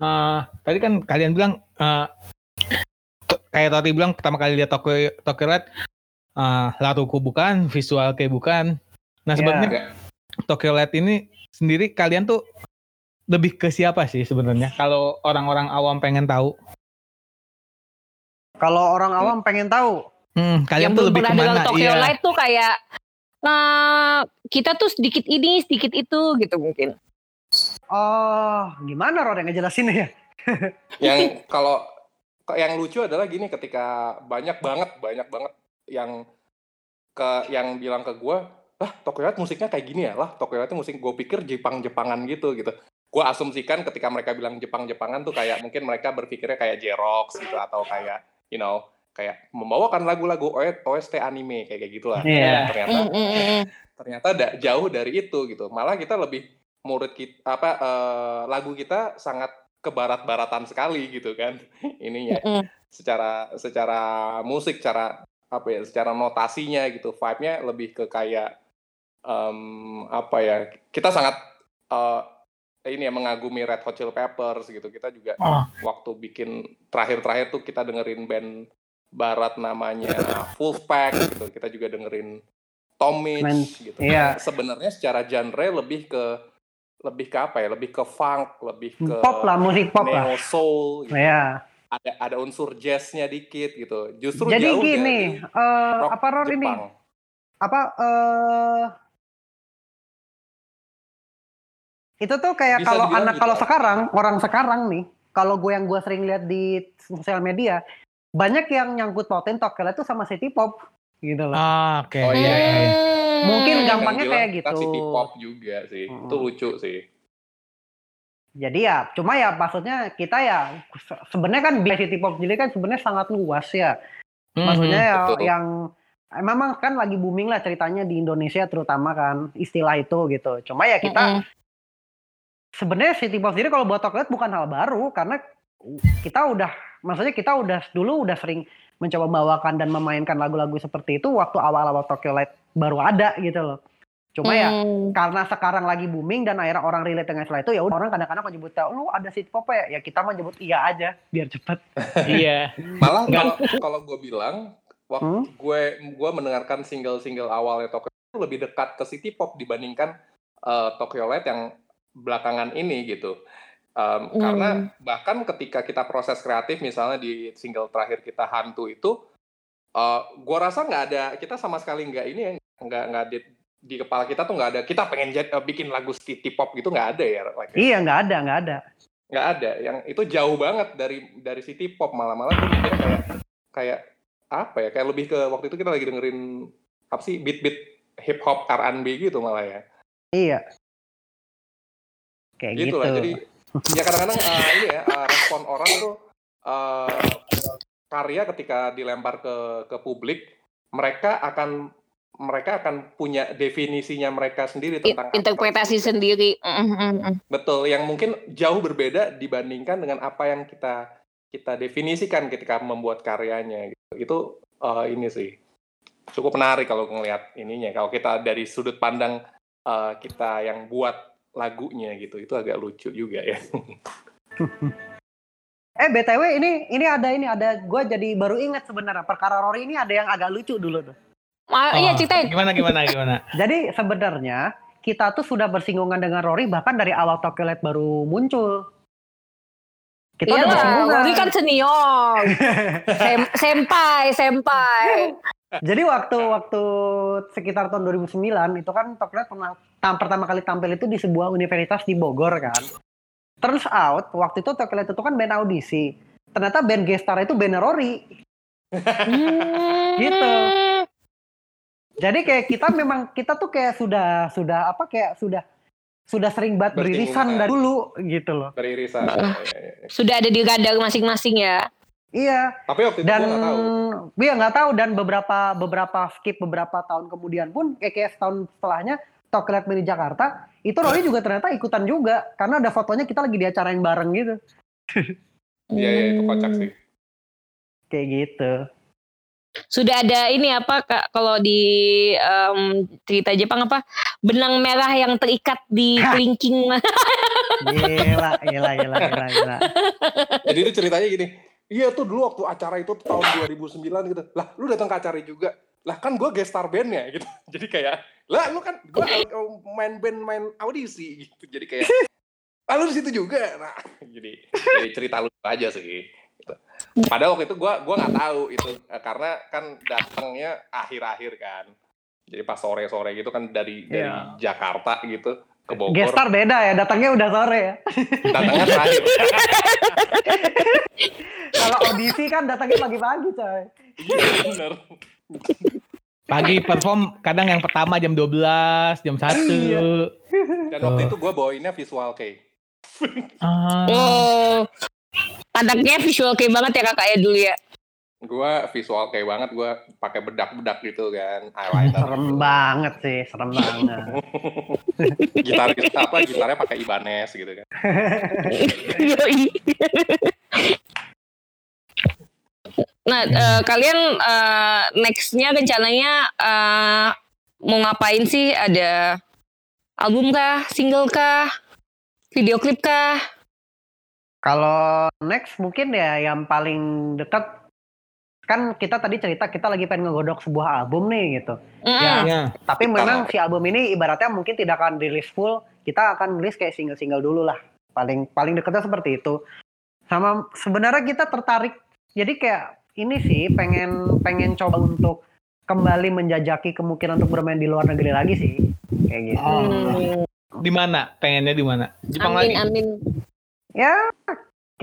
Speaker 3: Eh, tadi kan kalian bilang eh, t- kayak tadi bilang pertama kali lihat Tokyo Tokyo Light eh, laruku bukan, visual kayak bukan. Nah
Speaker 5: Ya.
Speaker 3: sebenarnya Tokyo Light ini sendiri kalian tuh lebih ke siapa sih sebenarnya? Kalau orang-orang awam pengen tahu.
Speaker 5: Kalau orang awam pengen tahu,
Speaker 3: Hmm, kalian
Speaker 2: yang
Speaker 3: tuh
Speaker 2: belum
Speaker 3: lebih
Speaker 2: pernah
Speaker 3: ke
Speaker 2: mana? Tokyo
Speaker 3: Iya.
Speaker 2: Light tuh kayak nah kita tuh sedikit ini sedikit itu gitu mungkin
Speaker 5: oh gimana Rod yang ngejelasin ya? [LAUGHS]
Speaker 4: yang kalau yang lucu adalah gini ketika banyak banget banyak banget yang ke yang bilang ke gue lah Tokyo Light musiknya kayak gini ya lah Tokyo Light musik gue pikir Jepang Jepangan gitu gitu gue asumsikan ketika mereka bilang Jepang Jepangan tuh kayak mungkin mereka berpikirnya kayak Jerox gitu atau kayak you know kayak membawakan lagu-lagu OST anime kayak kayak gitulah
Speaker 5: Iya.
Speaker 4: ternyata
Speaker 2: Mm, mm, mm.
Speaker 4: ternyata da- jauh dari itu gitu malah kita lebih murid kita apa eh, lagu kita sangat kebarat-baratan sekali gitu kan [LAUGHS] ininya
Speaker 2: Mm, mm.
Speaker 4: secara secara musik cara apa ya secara notasinya gitu vibe-nya lebih ke kayak em, apa ya kita sangat eh, ini ya mengagumi Red Hot Chili Peppers gitu kita juga
Speaker 3: Oh.
Speaker 4: waktu bikin terakhir-terakhir tuh kita dengerin band barat namanya Wolfpack gitu kita juga dengerin Tom
Speaker 5: Men-
Speaker 4: Mitch gitu
Speaker 5: iya.
Speaker 4: sebenarnya secara genre lebih ke lebih ke apa ya lebih ke funk lebih ke
Speaker 5: Pop lah, musik pop lah.
Speaker 4: neo soul gitu
Speaker 5: Ya.
Speaker 4: ada ada unsur jazznya dikit gitu. Justru
Speaker 5: Jadi
Speaker 4: jauh
Speaker 5: gini,
Speaker 4: dari
Speaker 5: eh,
Speaker 4: rock
Speaker 5: apa Rod ini? Apa eh itu tuh kayak
Speaker 4: Bisa
Speaker 5: kalau anak
Speaker 4: gitu.
Speaker 5: kalau sekarang orang sekarang nih, kalau gue yang gue sering lihat di sosial media, banyak yang nyangkut pautin Light itu sama city pop gitu loh.
Speaker 3: Ah, oke.
Speaker 4: Oh, iya, iya.
Speaker 5: Mungkin
Speaker 2: Hmm.
Speaker 5: gampangnya
Speaker 4: Yang
Speaker 5: kayak gitu.
Speaker 4: City pop juga sih.
Speaker 5: Mm.
Speaker 4: Itu lucu sih.
Speaker 5: Jadi ya, cuma ya maksudnya kita ya se- sebenarnya kan biaya city pop jadi kan sebenarnya sangat luas ya.
Speaker 3: Mhm.
Speaker 5: Maksudnya ya
Speaker 4: betul.
Speaker 5: yang eh, memang kan lagi booming lah ceritanya di Indonesia terutama kan istilah itu gitu. Cuma ya kita
Speaker 2: Mm-mm.
Speaker 5: sebenarnya city pop sendiri kalau buat Tokyo bukan hal baru karena kita udah maksudnya kita udah dulu udah sering mencoba membawakan dan memainkan lagu-lagu seperti itu waktu awal-awal Tokyo Light baru ada gitu loh. Cuma ya
Speaker 2: Hmm.
Speaker 5: karena sekarang lagi booming dan akhirnya orang relate dengan istilah itu ya udah orang kadang-kadang menyebut lu ada city pop ya ya kita mah nyebut iya aja biar cepet. [LAUGHS]
Speaker 3: Iya.
Speaker 4: Malah kalau kalau gue bilang waktu
Speaker 5: Hmm?
Speaker 4: gue gue mendengarkan single-single awalnya Tokyo itu lebih dekat ke city pop dibandingkan eh, Tokyo Light yang belakangan ini gitu. Em,
Speaker 2: Hmm.
Speaker 4: Karena bahkan ketika kita proses kreatif misalnya di single terakhir kita hantu itu, eh gue rasa nggak ada kita sama sekali nggak ini ya nggak nggak di, di kepala kita tuh nggak ada kita pengen jad- eh, bikin lagu city pop gitu nggak ada ya like,
Speaker 5: Iya nggak ada nggak ada.
Speaker 4: nggak ada yang itu jauh banget dari dari city pop malah malah gue mikirnya kayak kayak apa ya kayak lebih ke waktu itu kita lagi dengerin apa sih beat beat hip hop R&B gitu malah ya
Speaker 5: Iya. Kayak
Speaker 4: gitu
Speaker 5: gitu.
Speaker 4: lah jadi ya kadang-kadang eh, ini ya eh, respon orang tuh eh, karya ketika dilempar ke ke publik mereka akan mereka akan punya definisinya mereka sendiri tentang apa
Speaker 2: interpretasi
Speaker 4: itu.
Speaker 2: sendiri. Mm, mm, mm.
Speaker 4: Betul, yang mungkin jauh berbeda dibandingkan dengan apa yang kita kita definisikan ketika membuat karyanya. Gitu. Itu eh, ini sih cukup menarik kalau ngelihat ininya. Kalau kita dari sudut pandang eh, kita yang buat lagunya gitu, itu agak lucu juga ya. [LAUGHS]
Speaker 5: Eh btw ini ini ada ini ada gue jadi baru ingat sebenarnya perkara Rory ini ada yang agak lucu dulu tuh.
Speaker 2: Iya
Speaker 3: Oh,
Speaker 2: ceritain.
Speaker 3: Gimana gimana gimana? [LAUGHS]
Speaker 5: Jadi sebenarnya kita tuh sudah bersinggungan dengan Rory bahkan dari awal Tokyo Light baru muncul. Kita udah
Speaker 2: Iyalah,
Speaker 5: bersinggungan.
Speaker 2: Rory kan senior. [LAUGHS] Sem senpai, senpai.
Speaker 5: Jadi waktu waktu sekitar tahun 2009 itu kan Tokyo Light pernah tam- pertama kali tampil itu di sebuah universitas di Bogor kan. Turns out waktu itu Tokyo Light itu kan band audisi. Ternyata band gestar itu band Rory.
Speaker 2: Hmm.
Speaker 5: Gitu. Jadi kayak kita memang kita tuh kayak sudah sudah apa kayak sudah sudah sering banget beririsan
Speaker 4: Bersinggungan.
Speaker 5: dari dulu gitu loh.
Speaker 4: Beririsan.
Speaker 2: Nah.
Speaker 4: Ya, ya, ya.
Speaker 2: Sudah ada di radar masing-masing ya.
Speaker 5: Iya,
Speaker 4: Tapi waktu itu
Speaker 5: dan
Speaker 4: gue nggak tahu.
Speaker 5: iya nggak tahu. Dan beberapa beberapa skip beberapa tahun kemudian pun kayak, setahun setelahnya Light Band di Jakarta itu Rory juga ternyata ikutan juga. Karena ada fotonya kita lagi diacarain bareng gitu.
Speaker 4: Iya, iya, itu kocak sih.
Speaker 5: kayak gitu.
Speaker 2: Sudah ada ini apa Kak kalau di em, cerita Jepang apa? Benang merah yang terikat di kelingking.
Speaker 5: gila gila gila gila gila. [LAUGHS]
Speaker 4: Jadi itu ceritanya gini, iya tuh dulu waktu acara itu tahun 2009 gitu. Lah, lu datang ke acara juga. Lah kan gue guest star bandnya gitu. [LAUGHS] Jadi kayak, lah lu kan gue main band main audisi gitu. Jadi kayak, [LAUGHS] ah lu di situ juga nah [LAUGHS] jadi jadi cerita lu aja sih gitu. padahal waktu itu gua gua nggak tahu itu eh, karena kan datangnya akhir-akhir kan jadi pas sore-sore gitu kan dari dari
Speaker 5: Iya.
Speaker 4: Jakarta gitu ke Bogor
Speaker 5: Gestar beda ya, datangnya udah sore ya.
Speaker 4: datangnya terakhir
Speaker 5: Kalau audisi kan datangnya pagi-pagi coy.
Speaker 4: iya bener
Speaker 3: Pagi perform kadang yang pertama jam 12, jam 1.
Speaker 5: Iya.
Speaker 4: dan waktu itu gua bawainnya visual kei
Speaker 3: Ah.
Speaker 2: Oh, anaknya visual kayak banget ya kakak ya dulu ya.
Speaker 4: Gua visual kayak banget gua pakai bedak-bedak gitu kan eyeliner
Speaker 5: Serem banget sih, serem banget. [LAUGHS]
Speaker 4: gitar apa gitarnya pakai Ibanez gitu kan [LAUGHS]
Speaker 2: nah, eh, kalian eh, nextnya rencananya eh, mau ngapain sih? Ada album kah, single kah, video klip kah?
Speaker 5: Kalau next mungkin ya yang paling dekat kan kita tadi cerita kita lagi pengen ngegodok sebuah album nih gitu.
Speaker 2: Mm-mm.
Speaker 5: Ya.
Speaker 3: Iya.
Speaker 5: Tapi
Speaker 4: Kita
Speaker 5: memang si album ini ibaratnya mungkin tidak akan rilis full, kita akan rilis kayak single-single dulu lah. Paling paling dekatnya seperti itu. Sama sebenarnya kita tertarik. Jadi kayak ini sih pengen pengen coba untuk kembali menjajaki kemungkinan untuk bermain di luar negeri lagi sih. Kayak gitu.
Speaker 3: Oh.
Speaker 2: Hmm.
Speaker 3: Di mana? Pengennya di mana? Jepang
Speaker 2: Amin,
Speaker 3: lagi.
Speaker 2: amin.
Speaker 5: Ya,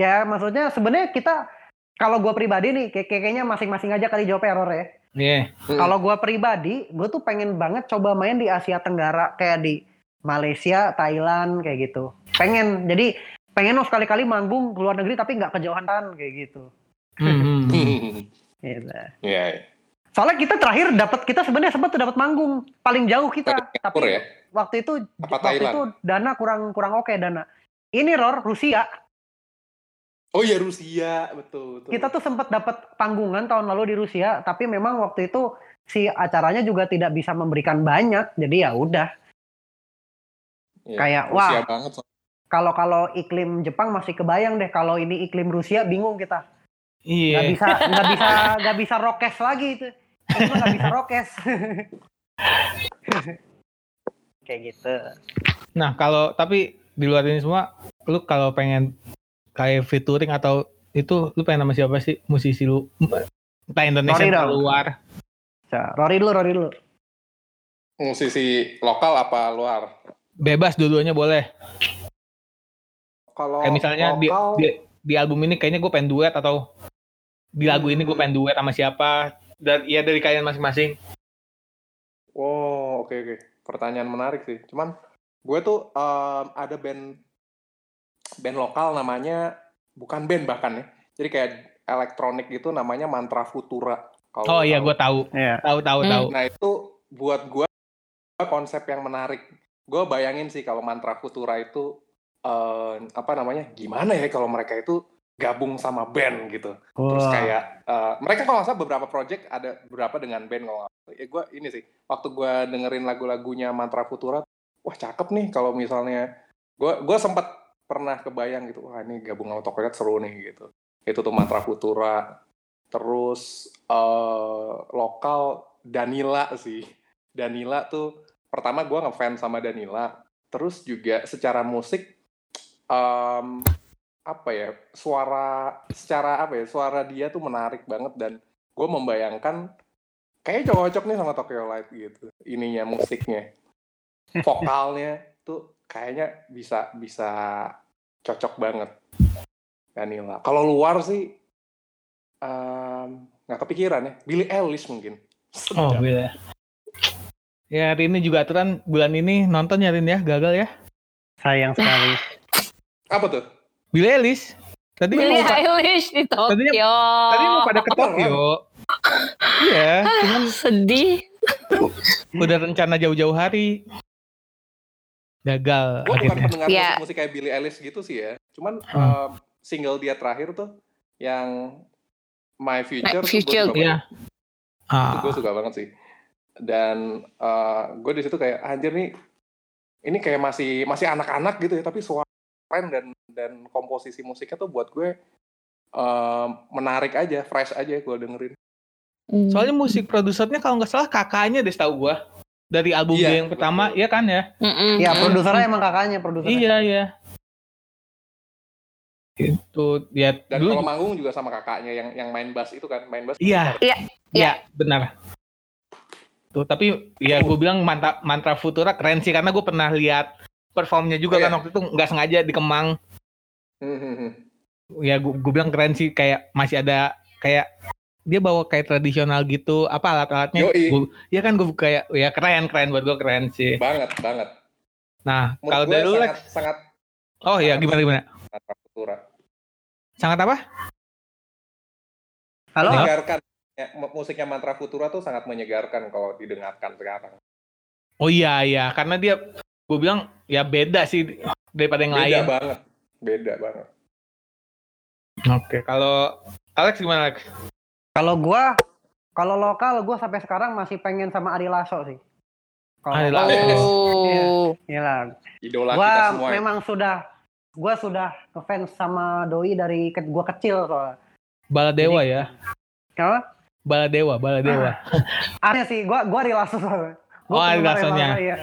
Speaker 5: kayak maksudnya sebenarnya kita kalau gue pribadi nih kayak kayaknya masing-masing aja kali jawab error ya.
Speaker 3: Iya.
Speaker 4: Hmm.
Speaker 5: Kalau gue pribadi, gue tuh pengen banget coba main di Asia Tenggara kayak di Malaysia, Thailand kayak gitu. Pengen, jadi pengen lo sekali-kali manggung ke luar negeri tapi nggak kejauhan kan kayak gitu.
Speaker 3: Hmm. [LAUGHS]
Speaker 5: Gitu.
Speaker 4: Iya, iya.
Speaker 5: Soalnya kita terakhir dapat kita sebenarnya sempat tuh dapat manggung paling jauh kita, tapi
Speaker 4: ya?
Speaker 5: waktu itu
Speaker 4: Apa
Speaker 5: waktu
Speaker 4: Thailand?
Speaker 5: itu dana kurang kurang oke dana. Ini Ror Rusia.
Speaker 4: Oh iya Rusia, betul, betul.
Speaker 5: kita tuh sempat dapat panggungan tahun lalu di Rusia, tapi memang waktu itu si acaranya juga tidak bisa memberikan banyak, jadi ya udah.
Speaker 4: Iya,
Speaker 5: kayak,
Speaker 4: Rusia
Speaker 5: wah.
Speaker 4: banget.
Speaker 5: Kalau kalau iklim Jepang masih kebayang deh, kalau ini iklim Rusia bingung kita,
Speaker 3: Iya.
Speaker 5: bisa [LAUGHS] nggak bisa nggak bisa rokes lagi itu, nggak bisa rokes. [LAUGHS] Kayak gitu.
Speaker 3: Nah, kalau tapi di luar ini semua, lu kalau pengen kayak featuring atau itu lu pengen nama siapa sih musisi lu? Entah Indonesia
Speaker 5: Rory
Speaker 3: atau luar.
Speaker 5: Rory dulu, Rory dulu.
Speaker 4: Musisi lokal apa luar?
Speaker 3: Bebas dua-duanya boleh.
Speaker 4: Kalau
Speaker 3: Kayak misalnya di,
Speaker 4: lokal,
Speaker 3: di, di album ini kayaknya gue pengen duet atau di lagu ini gue pengen duet sama siapa dan ya dari kalian masing-masing.
Speaker 4: wow, oke oke. Pertanyaan menarik sih. Cuman gue tuh em, ada band band lokal namanya bukan band bahkan ya. Jadi kayak elektronik gitu namanya Mantra Futura. Kalau
Speaker 3: Oh iya
Speaker 4: tahu.
Speaker 3: gue tahu,
Speaker 5: Iya.
Speaker 3: tahu tahu
Speaker 2: Hmm.
Speaker 3: tahu.
Speaker 4: Nah itu buat gue konsep yang menarik. Gue bayangin sih kalau Mantra Futura itu eh, apa namanya? Gimana ya kalau mereka itu gabung sama band gitu. Terus
Speaker 5: Wah.
Speaker 4: kayak eh, mereka kalau nggak salah beberapa project ada beberapa dengan band kalau nggak salah. Ya gue ini sih waktu gue dengerin lagu-lagunya Mantra Futura, wah cakep nih kalau misalnya gue gue sempat pernah kebayang gitu, wah ini gabung sama Tokyo seru nih gitu. Itu tuh Mantra Futura. Terus eh lokal Danila sih. Danila tuh pertama gue ngefans sama Danila. Terus juga secara musik em, apa ya suara secara apa ya suara dia tuh menarik banget dan gue membayangkan kayaknya cocok nih sama Tokyo Light gitu ininya musiknya vokalnya tuh kayaknya bisa bisa cocok banget Danila kalau luar sih em, nggak kepikiran ya Billie Eilish mungkin
Speaker 3: Oh iya. Ya Rini juga aturan bulan ini nonton ya Rin ya, gagal ya.
Speaker 5: Sayang sekali. [LAUGHS]
Speaker 4: apa tuh
Speaker 3: Billie Eilish. Tadi kan pa-
Speaker 2: Eilish di
Speaker 3: Tadinya-
Speaker 2: Tokyo.
Speaker 3: tadi mau pada ke
Speaker 4: Apa,
Speaker 3: Tokyo. Iya, [LAUGHS] cuman
Speaker 2: Sedih.
Speaker 3: udah rencana jauh-jauh hari. Gagal
Speaker 4: gue bukan pendengar
Speaker 2: Iya.
Speaker 4: musik, musik kayak Billie Eilish gitu sih ya cuman
Speaker 3: Hmm.
Speaker 4: em, single dia terakhir tuh yang My Future,
Speaker 2: My Future,
Speaker 4: tuh gue suka
Speaker 3: Iya.
Speaker 4: banget.
Speaker 3: Ah,
Speaker 4: gue suka banget sih dan gue di situ kayak anjir nih ini kayak masih masih anak-anak gitu ya tapi suara keren dan dan komposisi musiknya tuh buat gue em, menarik aja fresh aja gue dengerin
Speaker 2: Hmm.
Speaker 3: soalnya musik produsernya kalau nggak salah kakaknya deh setahu gua. Dari album
Speaker 4: Iya,
Speaker 3: dia yang pertama,
Speaker 4: betul.
Speaker 3: iya kan ya?
Speaker 2: Mm-mm.
Speaker 5: Ya produsernya emang kakaknya produsernya.
Speaker 3: Iya, iya. Itu ya
Speaker 4: Dan
Speaker 3: dulu
Speaker 4: kalau manggung juga sama kakaknya yang yang main bass itu kan, main bass.
Speaker 3: Iya.
Speaker 2: Iya,
Speaker 3: Iya, benar. Tuh, tapi ya gue bilang mantra mantra Futura keren sih karena gue pernah lihat performnya juga
Speaker 4: Iya.
Speaker 3: kan waktu itu nggak sengaja di Kemang.
Speaker 4: Hmm, hmm.
Speaker 3: Ya gue bilang keren sih kayak masih ada kayak dia bawa kayak tradisional gitu apa alat-alatnya.
Speaker 4: Yoi.
Speaker 3: Gua- ya kan gue kayak ya keren keren buat gue keren sih.
Speaker 4: Banget, banget.
Speaker 3: Nah,
Speaker 4: Menurut
Speaker 3: kalau dari lu
Speaker 4: sangat, sangat
Speaker 3: oh ya gimana gimana? Sangat apa?
Speaker 5: Halo?
Speaker 4: Menyegarkan. Ya, mu- musiknya mantra Futura tuh sangat menyegarkan kalau didengarkan sekarang.
Speaker 3: Oh iya iya karena dia gue bilang ya beda sih daripada yang
Speaker 4: Beda
Speaker 3: lain.
Speaker 4: banget. Beda banget.
Speaker 3: Oke, kalau Alex gimana Alex?
Speaker 5: Kalau gua kalau lokal gua sampai sekarang masih pengen sama Ari Lasso sih. Kalau
Speaker 3: Ari Lasso.
Speaker 2: Oh.
Speaker 5: Gila.
Speaker 4: Idola
Speaker 5: Gua
Speaker 4: kita semua. ya.
Speaker 5: memang sudah gua sudah ngefans sama doi dari ke, gua kecil soalnya.
Speaker 3: Baladewa ya.
Speaker 5: Kenapa?
Speaker 3: Baladewa, Baladewa. [LAUGHS]
Speaker 5: Aneh sih, gua gua Ari Lasso soalnya. Gua
Speaker 3: Oh, Ari Lassonya.
Speaker 5: Iya.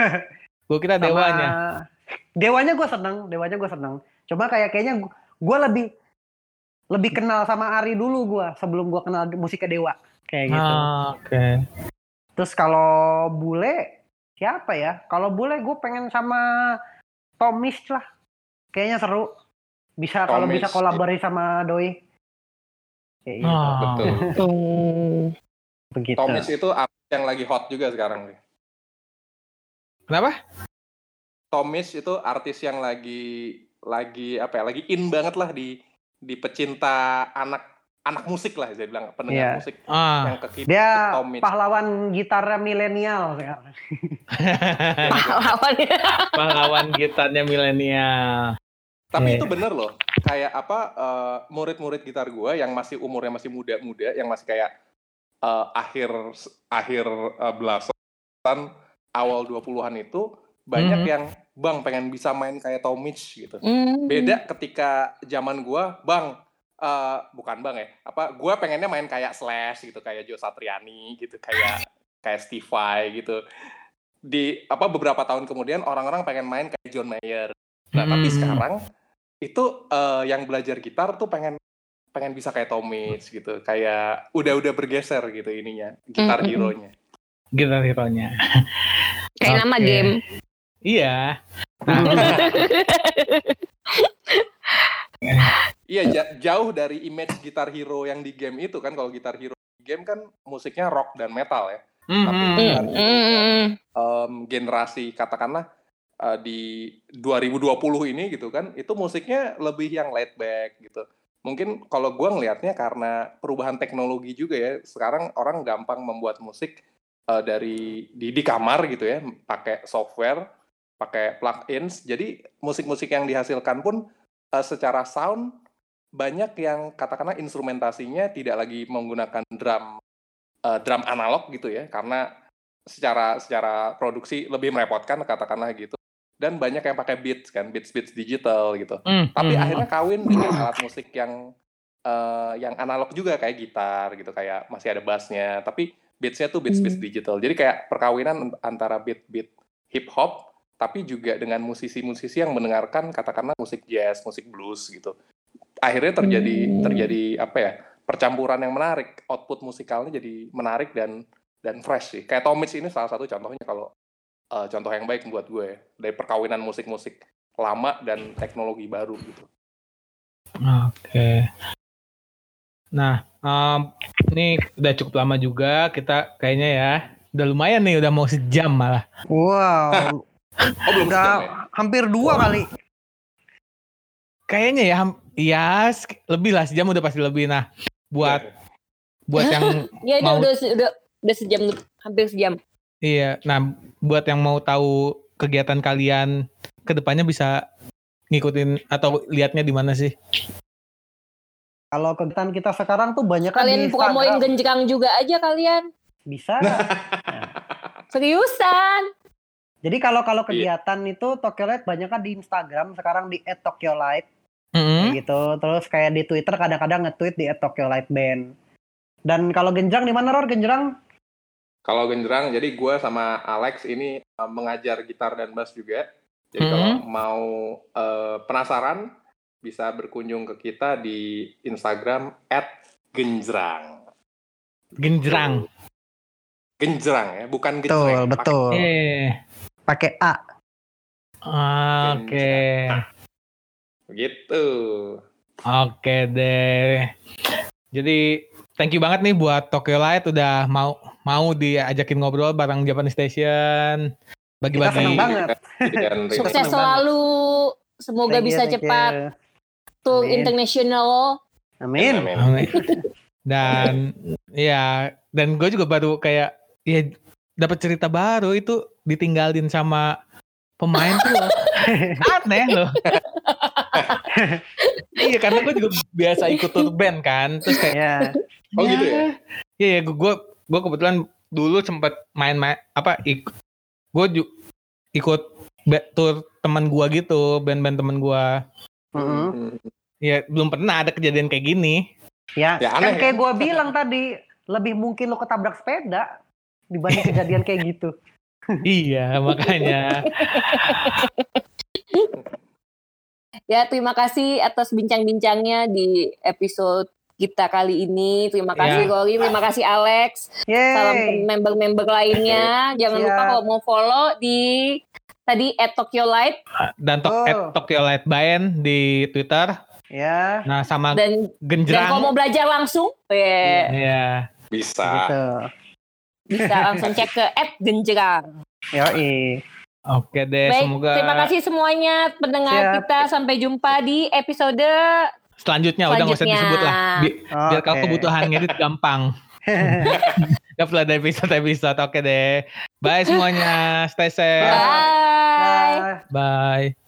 Speaker 5: [LAUGHS]
Speaker 3: Gue kira
Speaker 5: Sama-
Speaker 3: dewanya.
Speaker 5: Dewanya gue seneng, dewanya gue seneng. Cuma kayak kayaknya gue lebih lebih kenal sama Ari dulu gue sebelum gue kenal musiknya Dewa kayak gitu.
Speaker 3: Ah, Oke.
Speaker 5: Terus kalau bule siapa ya? Kalau bule gue pengen sama Tomis lah. Kayaknya seru. Bisa kalau bisa kolaborasi sama Doi. Kayak gitu.
Speaker 3: Ah,
Speaker 4: Betul.
Speaker 5: Begitu.
Speaker 4: Tomis itu artis yang lagi hot juga sekarang nih.
Speaker 3: Kenapa?
Speaker 4: Tomis itu artis yang lagi lagi apa ya? Lagi in banget lah di di pecinta anak anak musik lah saya bilang pendengar
Speaker 5: Iya.
Speaker 4: musik
Speaker 3: Ah.
Speaker 4: yang kekinian
Speaker 5: Dia
Speaker 4: Tomis.
Speaker 5: pahlawan gitarnya milenial [LAUGHS] sekarang.
Speaker 2: Pahlawannya.
Speaker 3: Pahlawan gitarnya milenial.
Speaker 4: Tapi
Speaker 3: Iya.
Speaker 4: itu bener loh. Kayak apa eh, murid-murid gitar gua yang masih umurnya masih muda-muda, yang masih kayak eh, akhir akhir eh, belasan awal 20-an itu banyak
Speaker 3: Mhm.
Speaker 4: yang bang pengen bisa main kayak Tomic gitu.
Speaker 2: Hmm.
Speaker 4: Beda ketika zaman gua, Bang eh, bukan Bang ya. Apa gua pengennya main kayak Slash gitu, kayak Joe Satriani gitu, kayak kayak Steve Vai gitu. Di apa beberapa tahun kemudian orang-orang pengen main kayak John Mayer. Nah, tapi
Speaker 3: Hmm.
Speaker 4: sekarang itu eh, yang belajar gitar tuh pengen pengen bisa kayak Tomic gitu, kayak udah-udah bergeser gitu ininya, gitar
Speaker 2: Mm, mm, mm.
Speaker 4: hero-nya.
Speaker 3: Gitar hero-nya.
Speaker 2: Kayak nama
Speaker 3: Oke.
Speaker 2: game.
Speaker 3: Iya. Nah, [LAUGHS]
Speaker 4: Iya, ja- jauh dari image gitar hero yang di game itu kan. Kalau gitar hero di game kan musiknya rock dan metal ya.
Speaker 3: mhm.
Speaker 4: Tapi
Speaker 2: Hmm.
Speaker 4: gitar hero yang,
Speaker 2: Hmm.
Speaker 4: em, generasi katakanlah eh, di 2020 ini gitu kan, itu musiknya lebih yang laid back gitu. Mungkin kalau gua ngelihatnya karena perubahan teknologi juga ya. Sekarang orang gampang membuat musik eh, dari di di kamar gitu ya, pakai software, pakai plugins. Jadi musik-musik yang dihasilkan pun eh, secara sound banyak yang katakanlah instrumentasinya tidak lagi menggunakan drum eh, drum analog gitu ya, karena secara secara produksi lebih merepotkan katakanlah gitu. Dan banyak yang pakai beats kan, beats beats digital gitu.
Speaker 3: Hmm,
Speaker 4: Tapi
Speaker 3: hmm.
Speaker 4: akhirnya kawin dengan alat musik yang eh, yang analog juga kayak gitar gitu, kayak masih ada bassnya. Tapi beatsnya tuh beats beats
Speaker 2: Hmm.
Speaker 4: digital. Jadi kayak perkawinan antara beat beat hip hop, tapi juga dengan musisi-musisi yang mendengarkan katakanlah musik jazz, musik blues gitu. Akhirnya terjadi
Speaker 2: Hmm.
Speaker 4: terjadi apa ya percampuran yang menarik. Output musikalnya jadi menarik dan dan fresh sih. Kayak Tomic ini salah satu contohnya kalau eh, contoh yang baik buat gue dari perkawinan musik-musik lama dan teknologi baru gitu.
Speaker 3: Oke. Nah, em, ini udah cukup lama juga kita kayaknya ya. Udah lumayan nih, udah mau sejam malah.
Speaker 5: Wow, [LAUGHS]
Speaker 4: Oh belum
Speaker 5: udah
Speaker 4: sejam ya?
Speaker 5: hampir dua kali.
Speaker 3: Kayaknya ya, ya lebih lah sejam udah pasti lebih. Nah, buat buat yang [LAUGHS]
Speaker 2: Ya udah,
Speaker 3: Mau-
Speaker 2: udah udah udah sejam hampir sejam.
Speaker 3: iya, nah buat yang mau tahu kegiatan kalian ke depannya bisa ngikutin atau liatnya di mana sih?
Speaker 5: Kalau kegiatan kita sekarang tuh banyak kan
Speaker 2: Kalian
Speaker 5: di
Speaker 2: promoin
Speaker 5: Instagram.
Speaker 2: genjrang juga aja kalian.
Speaker 5: Bisa. [LAUGHS]
Speaker 2: Seriusan.
Speaker 5: Jadi kalau kalau
Speaker 4: Iya.
Speaker 5: kegiatan itu Tokyo Light banyak kan di Instagram sekarang di @tokyolight
Speaker 3: Mm-mm.
Speaker 5: kayak gitu. Terus kayak di Twitter kadang-kadang nge-tweet di @tokyolightband. Dan kalau genjrang di mana Ror genjrang?
Speaker 4: Kalau genjrang, jadi gue sama Alex ini uh, mengajar gitar dan bass juga. Jadi kalau mau uh, penasaran, bisa berkunjung ke kita di Instagram @genjrang.
Speaker 3: Genjrang.
Speaker 4: Genjrang ya, bukan
Speaker 5: Betul,
Speaker 4: genjreng.
Speaker 5: betul.
Speaker 3: Eh.
Speaker 5: Pakai A.
Speaker 3: Oke.
Speaker 4: Begitu.
Speaker 3: Oke deh. Jadi thank you banget nih buat Tokyo Light udah mau mau diajakin ngobrol bareng Japan Station.
Speaker 5: Kita
Speaker 3: Bagi-bagi.
Speaker 5: seneng banget.
Speaker 4: Dan
Speaker 2: Sukses
Speaker 5: Senang
Speaker 2: selalu. Semoga
Speaker 5: Thank you,
Speaker 2: bisa
Speaker 5: thank
Speaker 2: cepat
Speaker 5: you.
Speaker 2: tuh
Speaker 5: Amin.
Speaker 2: international.
Speaker 5: Amin.
Speaker 4: Amin.
Speaker 3: Amin. Dan ya dan gue juga baru kayak ya dapat cerita baru itu ditinggalin sama pemain tuh loh. [LAUGHS] aneh loh. [LAUGHS] iya karena gue juga biasa ikut tour band kan terus kayak
Speaker 5: Ya. [LAUGHS]
Speaker 4: Oh gitu ya?
Speaker 3: Iya ya gue gue kebetulan dulu sempat main-main apa ikut gue ju- ikut tour teman gue gitu band-band teman gue
Speaker 5: Mm-mm.
Speaker 4: Hmm.
Speaker 3: ya belum pernah ada kejadian kayak gini
Speaker 5: Ya,
Speaker 4: Ya,
Speaker 5: kan
Speaker 4: aneh
Speaker 5: kayak gua bilang tadi, lebih mungkin lo ketabrak sepeda dibanding kejadian kayak gitu.
Speaker 3: Iya makanya
Speaker 2: Ya, terima kasih atas bincang-bincangnya di episode kita kali ini. Terima kasih. Rory, terima kasih Alex. Salam ke
Speaker 5: Yeay.
Speaker 2: member-member lainnya. Jangan
Speaker 5: Siap.
Speaker 2: lupa kalau mau follow di tadi at Tokyo Light
Speaker 3: dan tok
Speaker 5: Oh.
Speaker 3: at Tokyo Light Band di Twitter
Speaker 5: Ya,
Speaker 3: nah sama
Speaker 2: dan dan
Speaker 3: Genjrang
Speaker 2: kalau mau belajar langsung, ya,
Speaker 3: Iya.
Speaker 4: Bisa.
Speaker 5: gitu.
Speaker 2: Bisa langsung cek ke at Genjerang.
Speaker 5: Yoi.
Speaker 3: Oke deh,
Speaker 2: Baik,
Speaker 3: semoga
Speaker 2: terima kasih semuanya pendengar
Speaker 5: Siap.
Speaker 2: kita. Sampai jumpa di episode
Speaker 3: selanjutnya, udah nggak usah disebut lah. Bi- biar kalau kebutuhan ngedit gampang. [LAUGHS] Gak perlu ada episode-episode. Oke deh. Bye semuanya. Stay safe.
Speaker 2: Bye.
Speaker 5: Bye.
Speaker 3: Bye.